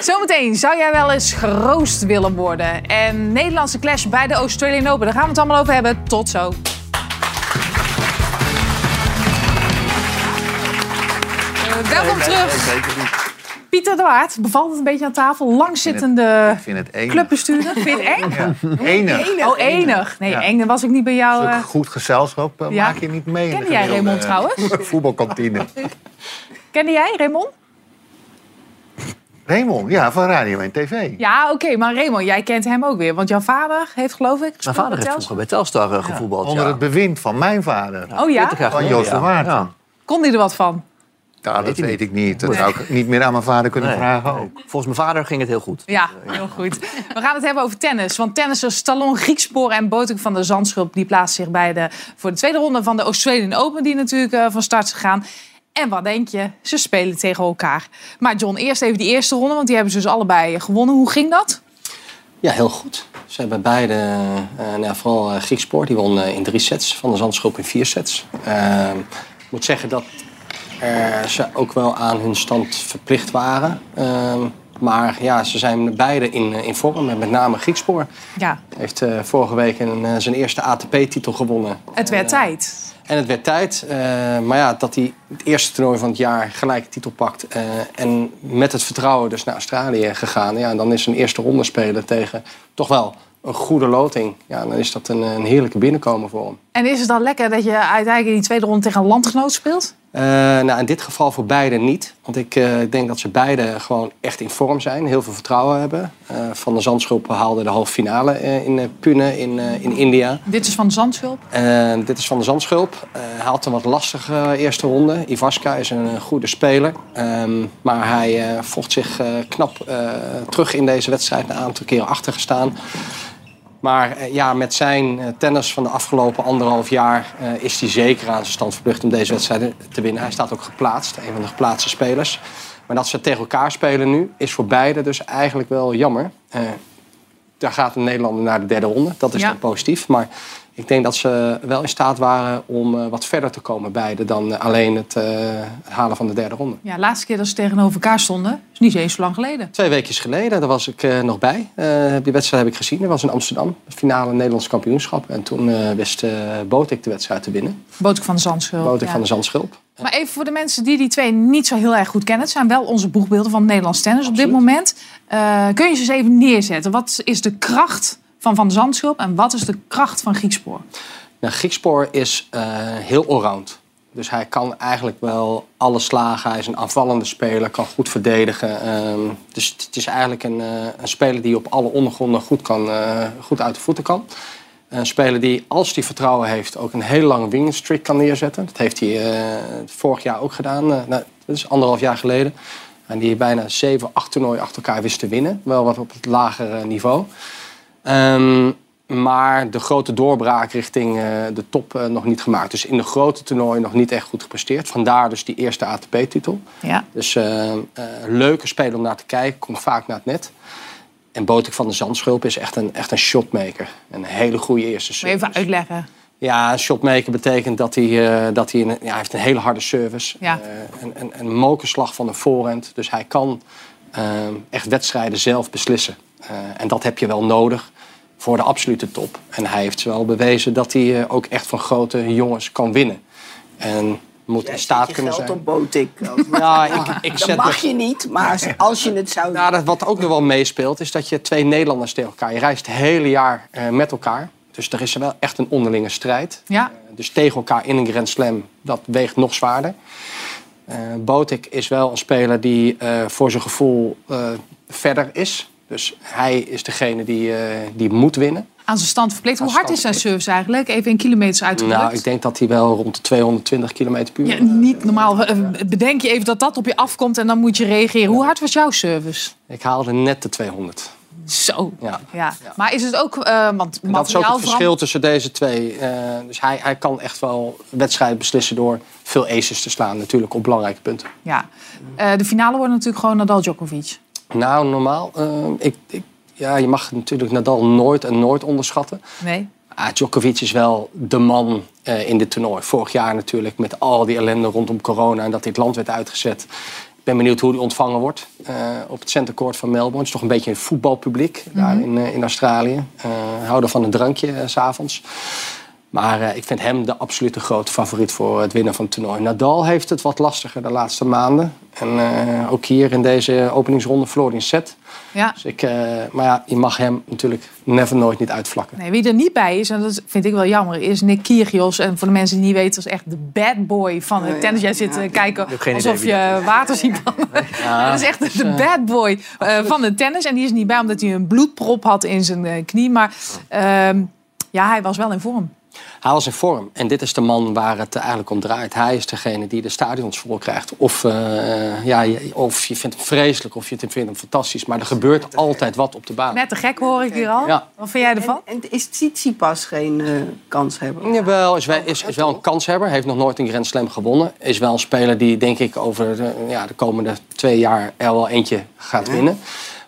Zometeen, zou jij wel eens geroost willen worden? En Nederlandse clash bij de Australian Open. Daar gaan we het allemaal over hebben. Tot zo. Eh, welkom terug. Pieter de Waard, bevalt het een beetje aan tafel? Langzittende Ik vind het enig. clubbestuurder. Vind je het eng? Enig. Oh, enig. Nee, Ja. eng, dat was ik niet bij jou. Eh. goed gezelschap eh, Ja. maak je niet mee. Kende jij Raymond trouwens? eh, Voetbalkantine. Kende jij Raymond? Raymond, ja, van Radio en TV. Ja, oké, maar Raymond, jij kent hem ook weer. Want jouw vader heeft, geloof ik, Mijn vader heeft vroeger bij Telstar eh, gevoetbald. Onder ja. het bewind van mijn vader. Oh ja? 40 jaar Van Joost de ja. Waard. Ja. Kon hij er wat van? Ja, dat weet ik niet. Dat zou ik niet meer aan mijn vader kunnen Nee. vragen ook. Volgens mijn vader ging het heel goed. Ja, heel goed. We gaan het hebben over tennis. Want tennissers Stallon Griekspoor en Botek van der Zandschulp... die plaatsen zich bij de, voor de tweede ronde van de Australian Open... die natuurlijk eh, van start is gegaan. En wat denk je? Ze spelen tegen elkaar. Maar John, eerst even die eerste ronde... want die hebben ze dus allebei gewonnen. Hoe ging dat? Ja, heel goed. Ze hebben beide, eh, nou ja, vooral uh, Griekspoor, die won eh, in drie sets. Van de Zandschulp in vier sets. Eh, ik moet zeggen dat eh, ze ook wel aan hun stand verplicht waren. Eh, maar ja, ze zijn beide in, eh, in vorm. En met name Griekspoor Ja, heeft eh, vorige week een, zijn eerste ATP-titel gewonnen. het werd tijd. En het werd tijd. maar ja, dat hij het eerste toernooi van het jaar gelijk titel pakt. en met het vertrouwen dus naar Australië gegaan. Ja, dan is een eerste ronde spelen tegen toch wel een goede loting. Ja, dan is dat een, een heerlijke binnenkomen voor hem. En is het dan lekker dat je uiteindelijk in die tweede ronde tegen een landgenoot speelt? Eh, nou, in dit geval voor beide niet. Want ik eh, denk dat ze beide gewoon echt in vorm zijn. Heel veel vertrouwen hebben. Eh, van de Zandschulp haalde de halve finale in Pune in, in India. Dit is van de Zandschulp. Dit is van de Zandschulp. Hij had een wat lastige eerste ronde. Ivaska is een goede speler. Ehm, maar hij vocht zich knap terug in deze wedstrijd. Een aantal keer achtergestaan. Maar eh, ja, met zijn eh, tennis van de afgelopen anderhalf jaar eh, is hij zeker aan zijn stand verplicht om deze wedstrijd te winnen. Hij staat ook geplaatst, een van de geplaatste spelers. Maar dat ze tegen elkaar spelen nu is voor beide dus eigenlijk wel jammer. Daar gaat een Nederlander naar de derde ronde. Dat is Ja. dan positief. Maar ik denk dat ze wel in staat waren om eh, wat verder te komen beide dan eh, alleen het, eh, het halen van de derde ronde. Ja, de laatste keer dat ze tegenover elkaar stonden, is niet eens zo lang geleden. Twee weken geleden, daar was ik nog bij. Die wedstrijd heb ik gezien. Dat was in Amsterdam. De finale Nederlands kampioenschap. En toen wist Botik de wedstrijd te winnen. Botek van de Zandschulp. Botik ja. van de Zandschulp. Maar even voor de mensen die die twee niet zo heel erg goed kennen. Het zijn wel onze boegbeelden van het Nederlands tennis op dit moment. Kun je ze eens even neerzetten? Wat is de kracht van Van Zandschulp en wat is de kracht van Griekspoor? Nou, Griekspoor is eh, heel allround. Dus hij kan eigenlijk wel alle slagen. Hij is een aanvallende speler, kan goed verdedigen. Ehm, dus het is eigenlijk een, eh, een speler die op alle ondergronden goed, kan, eh, goed uit de voeten kan. Een speler die, als hij vertrouwen heeft, ook een hele lange winning streak kan neerzetten. Dat heeft hij vorig jaar ook gedaan. Nou, dat is anderhalf jaar geleden. En die bijna zeven, acht toernooien achter elkaar wist te winnen. Wel wat op het lagere niveau. Ehm, maar de grote doorbraak richting eh, de top eh, nog niet gemaakt. Dus in de grote toernooien nog niet echt goed gepresteerd. Vandaar dus die eerste ATP-titel. Ja. Dus eh, leuke speler om naar te kijken. Komt vaak naar het net. En Botik van de Zandschulp is echt een, echt een shotmaker. Een hele goede eerste Moet je service. even uitleggen. Ja, een shotmaker betekent dat hij, dat hij, een, ja, hij heeft een hele harde service. Ja. Een, een, een mokerslag van een voorhand. Dus hij kan echt wedstrijden zelf beslissen. Eh, en dat heb je wel nodig voor de absolute top. En hij heeft wel bewezen dat hij eh, ook echt van grote jongens kan winnen. En moet in staat je kunnen geld zijn. op Botik. Ja, ik, ik dat mag me- je niet, maar als je het zou nou, dat, wat ook nog wel meespeelt, is dat je twee Nederlanders tegen elkaar... Je reist het hele jaar eh, met elkaar. Dus er is wel echt een onderlinge strijd. Ja. Dus tegen elkaar in een Grand Slam, dat weegt nog zwaarder. Eh Botik is wel een speler die eh, voor zijn gevoel eh, verder is. Dus hij is degene die, eh, die moet winnen. Aan zijn stand verplicht. Hoe hard is zijn service eigenlijk? Even in kilometers uitgedrukt. Nou, ik denk dat hij wel rond de 220 km per uur... Ja, niet normaal. Eh, Bedenk je even dat dat op je afkomt en dan moet je reageren. Hoe hard was jouw service? Ik haalde net de 200. Zo. Ja. Ja. Maar is het ook, eh want dat is ook het verschil tussen deze twee. Eh, dus hij, hij kan echt wel wedstrijden beslissen door veel aces te slaan. Natuurlijk op belangrijke punten. Ja. Eh, de finale wordt natuurlijk gewoon Nadal Djokovic. Nou, normaal. eh, ik, ik, ja, je mag natuurlijk Nadal nooit en nooit onderschatten. Nee. Ah, Djokovic is wel de man eh, in dit toernooi. Vorig jaar natuurlijk met al die ellende rondom corona en dat dit land werd uitgezet. Ik ben benieuwd hoe hij ontvangen wordt eh, op het centercourt van Melbourne. Het is toch een beetje een voetbalpubliek daar in, eh, in Australië. Houden van een drankje s s'avonds. Maar eh, ik vind hem de absolute grote favoriet voor het winnen van het toernooi. Nadal heeft het wat lastiger de laatste maanden. En eh, ook hier in deze openingsronde verloor hij een set. Ja. Dus ik, eh, maar ja, je mag hem natuurlijk never nooit niet uitvlakken. Nee, wie er niet bij is, en dat vind ik wel jammer, is Nick Kyrgios. En voor de mensen die niet weten, dat is echt de bad boy van het tennis. Jij zit te kijken alsof je water ziet van. dat is echt de bad boy eh, van het tennis. En die is niet bij omdat hij een bloedprop had in zijn knie. Maar ehm, ja, hij was wel in vorm. Hij was in vorm. En dit is de man waar het eigenlijk om draait. Hij is degene die de stadions vol krijgt. Of, eh, ja, je- of je vindt hem vreselijk of je vindt hem fantastisch. Maar er gebeurt altijd wat op de baan. Net te gek hoor ik hier al. Ja. Wat vind jij ervan? En, en is Tsitsipas geen eh kans hebben? Jawel, is wel, is, is wel een kanshebber. Heeft nog nooit een Grand Slam gewonnen. Is wel een speler die denk ik over de, ja, de komende twee jaar er wel eentje gaat winnen.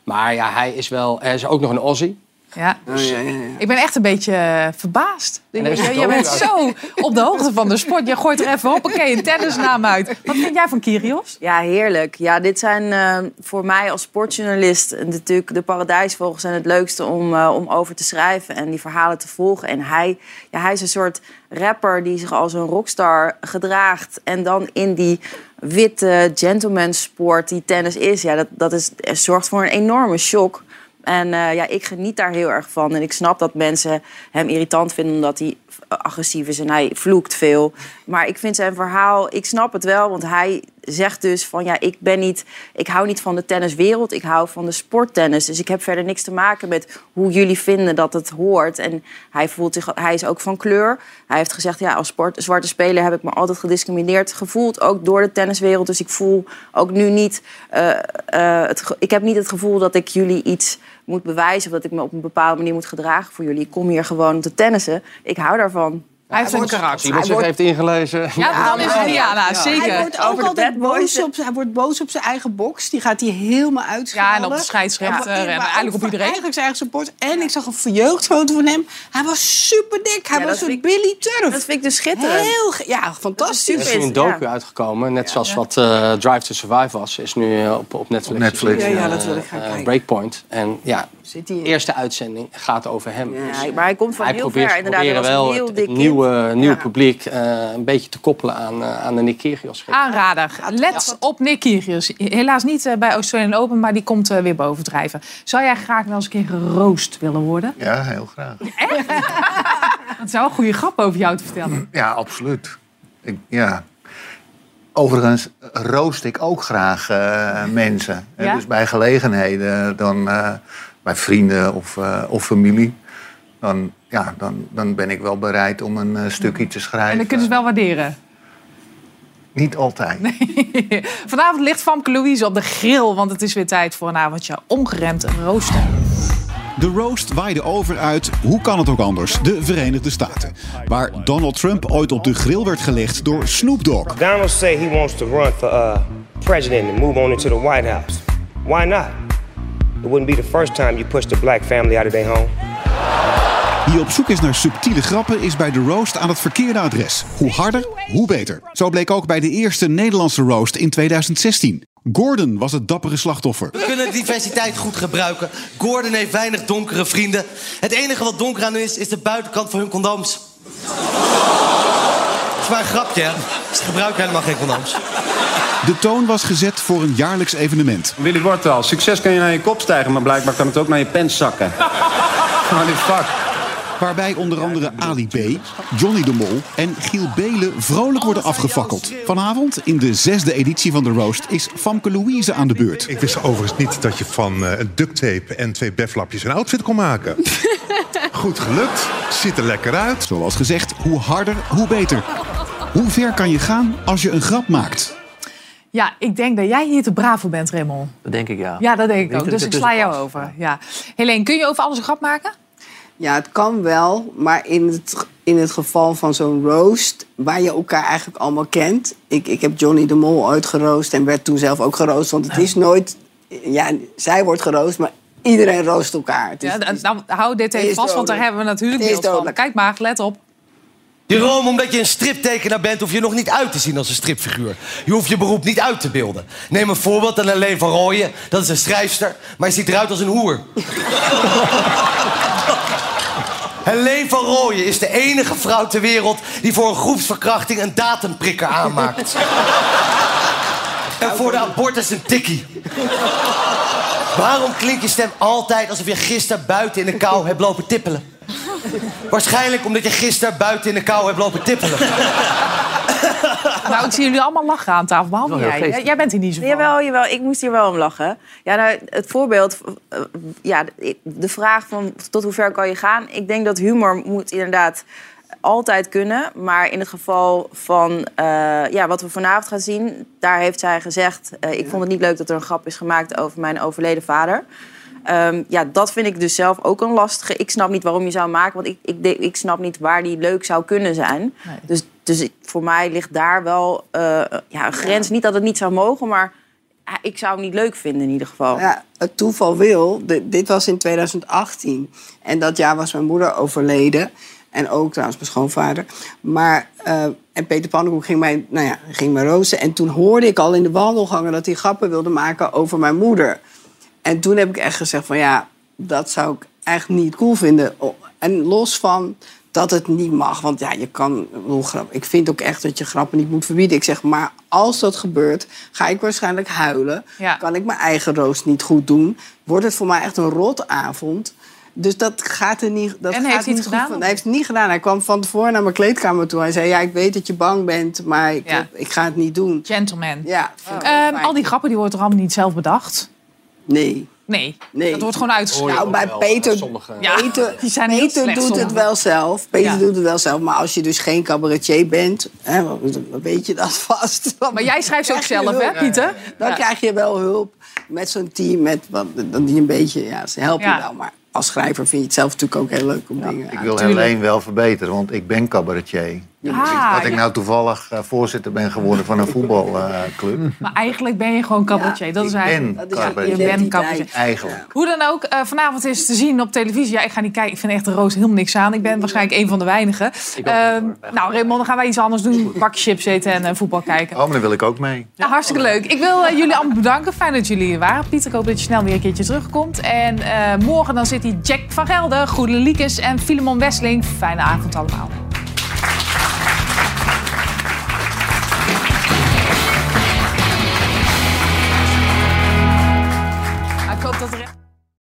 Maar ja, hij is wel... Hij is ook nog een Aussie. Ja. Oh, ja, ja, ja. Ik ben echt een beetje eh, verbaasd. En er Je, bent zo op de hoogte van de sport. Je gooit er even hoppakee een tennisnaam uit. Wat vind jij van Kyrgios? Ja, heerlijk. Ja, dit zijn eh, voor mij als sportjournalist natuurlijk de paradijsvogels zijn het leukste om, eh, om over te schrijven en die verhalen te volgen. En hij, ja, hij is een soort rapper die zich als een rockstar gedraagt en dan in die witte gentlemansport die tennis is, ja, dat, dat is, zorgt voor een enorme shock. En eh, ja, ik geniet daar heel erg van. En ik snap dat mensen hem irritant vinden omdat hij agressief is en hij vloekt veel. Maar ik vind zijn verhaal, ik snap het wel, want hij zegt dus van ja, ik ben niet, ik hou niet van de tenniswereld, ik hou van de sporttennis. Dus ik heb verder niks te maken met hoe jullie vinden dat het hoort. En hij voelt zich, hij is ook van kleur. Hij heeft gezegd ja, als sport, zwarte speler heb ik me altijd gediscrimineerd gevoeld, ook door de tenniswereld. Dus ik voel ook nu niet, eh, eh, het, ik heb niet het gevoel dat ik jullie iets moet bewijzen of dat ik me op een bepaalde manier moet gedragen voor jullie. Ik kom hier gewoon te tennissen. Ik hou daarvan. Hij heeft een Als karakter. iemand zich heeft ingelezen... Ja, dan is het Diana, zeker. Hij wordt ook altijd boos op, hij wordt boos op zijn eigen box. Die gaat hij helemaal uitschalen. Ja, en op de scheidsrechter Ja, maar- en eigenlijk op iedereen. Eigenlijk zijn eigen support. En ik zag een verjeugdfoto van hem. Hij was super dik. Hij Ja, was een Billy Turf. Dat vind ik dus schitterend. Heel, ja, fantastisch. Er is nu een docu uitgekomen, net zoals wat eh, Drive to Survive was, is nu eh, op, op Netflix. Ja. Dat Eh, wil ik gaan eh, kijken. Breakpoint. En ja, Zit hij eerste uitzending gaat over hem. Ja, Dus hij- maar hij komt van hij heel probeert, ver. Inderdaad, proberen wel heel het, dik nieuwe, nieuwe Ja. publiek eh, een beetje te koppelen aan, eh, aan de Nick Kyrgios. Aanrader. Let op Nick Kyrgios. Helaas niet eh, bij Australian Open, maar die komt eh, weer bovendrijven. Zou jij graag wel eens een keer geroost willen worden? Ja, heel graag. Dat zou een goede grap over jou te vertellen. Ja, absoluut. Ik, ja. Overigens roost ik ook graag eh, mensen. Ja? Dus bij gelegenheden, dan, eh, bij vrienden of, eh, of familie. Dan, ja, dan, dan ben ik wel bereid om een eh, stukje te schrijven. En dat kunnen ze wel waarderen. Niet altijd. Vanavond ligt Famke Louise op de grill, want het is weer tijd voor een avondje ongeremd roosten. De roast waaide over uit, hoe kan het ook anders, de Verenigde Staten. Waar Donald Trump ooit op de grill werd gelegd door Snoop Dogg. Donald say he wants to run for uh, president and move on into the White House. Why not? It wouldn't be the first time you pushed a black family out of their home. Wie op zoek is naar subtiele grappen is bij de roast aan het verkeerde adres. Hoe harder, hoe beter. Zo bleek ook bij de eerste Nederlandse roast in 2016. Gordon was het dappere slachtoffer. We kunnen diversiteit goed gebruiken. Gordon heeft weinig donkere vrienden. Het enige wat donker aan is, is de buitenkant van hun condooms. Is maar een grapje? Ze gebruiken helemaal geen condooms. De toon was gezet voor een jaarlijks evenement. Willy Wortel, succes kan je naar je kop stijgen, maar blijkbaar kan het ook naar je pens zakken. The fuck? Waarbij onder andere Ali B, Johnny de Mol en Giel Belen vrolijk worden afgefakkeld. Vanavond, in de zesde editie van de Roast, is Famke Louise aan de beurt. Ik wist overigens niet dat je van eh, een duct tape en twee beflapjes een outfit kon maken. Goed gelukt, ziet er lekker uit. Zoals gezegd, hoe harder, hoe beter. Hoe ver kan je gaan als je een grap maakt? Ja, ik denk dat jij hier te braaf voor bent, Raymond. Dat denk ik, ja. Ja, dat denk ik ook. Dus ik ik sla jou over. Ja. Helene, kun je over alles een grap maken? Ja, het kan wel, maar in het, in het geval van zo'n roast, waar je elkaar eigenlijk allemaal kent. Ik, ik heb Johnny de Mol ooit geroost en werd toen zelf ook geroost, want het is nooit. Ja, zij wordt geroost, maar Iedereen roost elkaar. Is- Ja, nou, hou dit even vast, want daar hebben we natuurlijk beeld van. Kijk maar, let op. Jeroen, omdat je een striptekenaar bent, hoef je nog niet uit te zien als een stripfiguur. Je hoeft je beroep niet uit te beelden. Neem een voorbeeld aan Helene van Rooyen. Dat is een schrijfster, maar je ziet eruit als een hoer. Helene van Rooyen is de enige vrouw ter wereld die voor een groepsverkrachting een datumprikker aanmaakt. en voor de abortus een tikkie. Waarom klinkt je stem altijd alsof je gisteren buiten in de kou hebt lopen tippelen? Waarschijnlijk omdat je gisteren buiten in de kou hebt lopen tippelen. Nou, ik zie jullie allemaal lachen aan tafel, behalve Wel heel jij. Jij bent hier niet zo van. Jawel, jawel, ik moest hier wel om lachen. Ja, nou, het voorbeeld, eh, ja, de- de vraag van tot hoe ver kan je gaan? Ik denk dat humor moet inderdaad altijd kunnen. Maar in het geval van eh, ja, wat we vanavond gaan zien... daar heeft zij gezegd... eh, ik vond het niet leuk dat er een grap is gemaakt over mijn overleden vader. Ehm, ja, dat vind ik dus zelf ook een lastige. Ik snap niet waarom je zou maken, want ik, ik, ik snap niet waar die leuk zou kunnen zijn. Dus, dus voor mij ligt daar wel eh, ja, een grens. Niet dat het niet zou mogen, maar ik zou hem niet leuk vinden in ieder geval. Ja, het toeval wil, di- dit was in 2018. En dat jaar was mijn moeder overleden. En ook trouwens mijn schoonvader. Maar, eh, en Peter Pannenkoek ging mij, nou ja, ging mij roosten. En toen hoorde ik al in de wandelgangen dat hij grappen wilde maken over mijn moeder. En toen heb ik echt gezegd van ja, dat zou ik echt niet cool vinden. O- En los van dat het niet mag. Want ja, je kan... Ik, bedoel, grap, ik vind ook echt dat je grappen niet moet verbieden. Ik zeg, maar als dat gebeurt, ga ik waarschijnlijk huilen. Kan ik mijn eigen roost niet goed doen. Wordt het voor mij echt een rotavond. Dus dat gaat er niet. Dat En gaat heeft hij het niet gedaan, van- Hij heeft het niet gedaan. Hij kwam van tevoren naar mijn kleedkamer toe. Hij zei: Ja, ik weet dat je bang bent, maar ik, Ja. heb- ik ga het niet doen. Gentleman. Ja. Ehm, al die grappen die worden toch allemaal niet zelf bedacht? Nee. Nee. Nee. Dat wordt gewoon uitgeschreven. Nou, bij Peter, Ja, Peter, die zijn Peter slecht, doet het sommige. wel zelf. Peter Ja. doet het wel zelf. Maar als je dus geen cabaretier bent, hè, weet je dat vast. Dan Maar jij schrijft ze ook zelf, hè. Pieter? Dan Ja. krijg je wel hulp met zo'n team. Met, wat, dan die een beetje, ja, ze helpen Ja. je wel. Maar als schrijver vind je het zelf natuurlijk ook heel leuk om dingen Ik wil. Helene wel verbeteren, want ik ben cabaretier. Ah, dat ik nou toevallig eh, voorzitter ben geworden van een voetbalclub. Maar eigenlijk ben je gewoon cabaretier. dat is ik eigenlijk... ben dat is- cabaretier. Je bent cabaretier. Eigenlijk. Hoe dan ook, eh, vanavond is te zien op televisie. Ja, ik ga niet kijken. Ik vind echt de roos helemaal niks aan. Ik ben waarschijnlijk een van de weinigen. Ehm, nou, Raymond, dan gaan wij iets anders doen. Bakje chips eten en eh, voetbal kijken. Oh, maar dan wil ik ook mee. Ja, hartstikke leuk. Ik wil jullie allemaal bedanken. Fijn dat jullie er waren. Pieter, ik hoop dat je snel weer een keertje terugkomt. En eh, morgen dan zit hier Jack van Gelder, Goede Liekes en Filemon Wesseling. Fijne avond allemaal.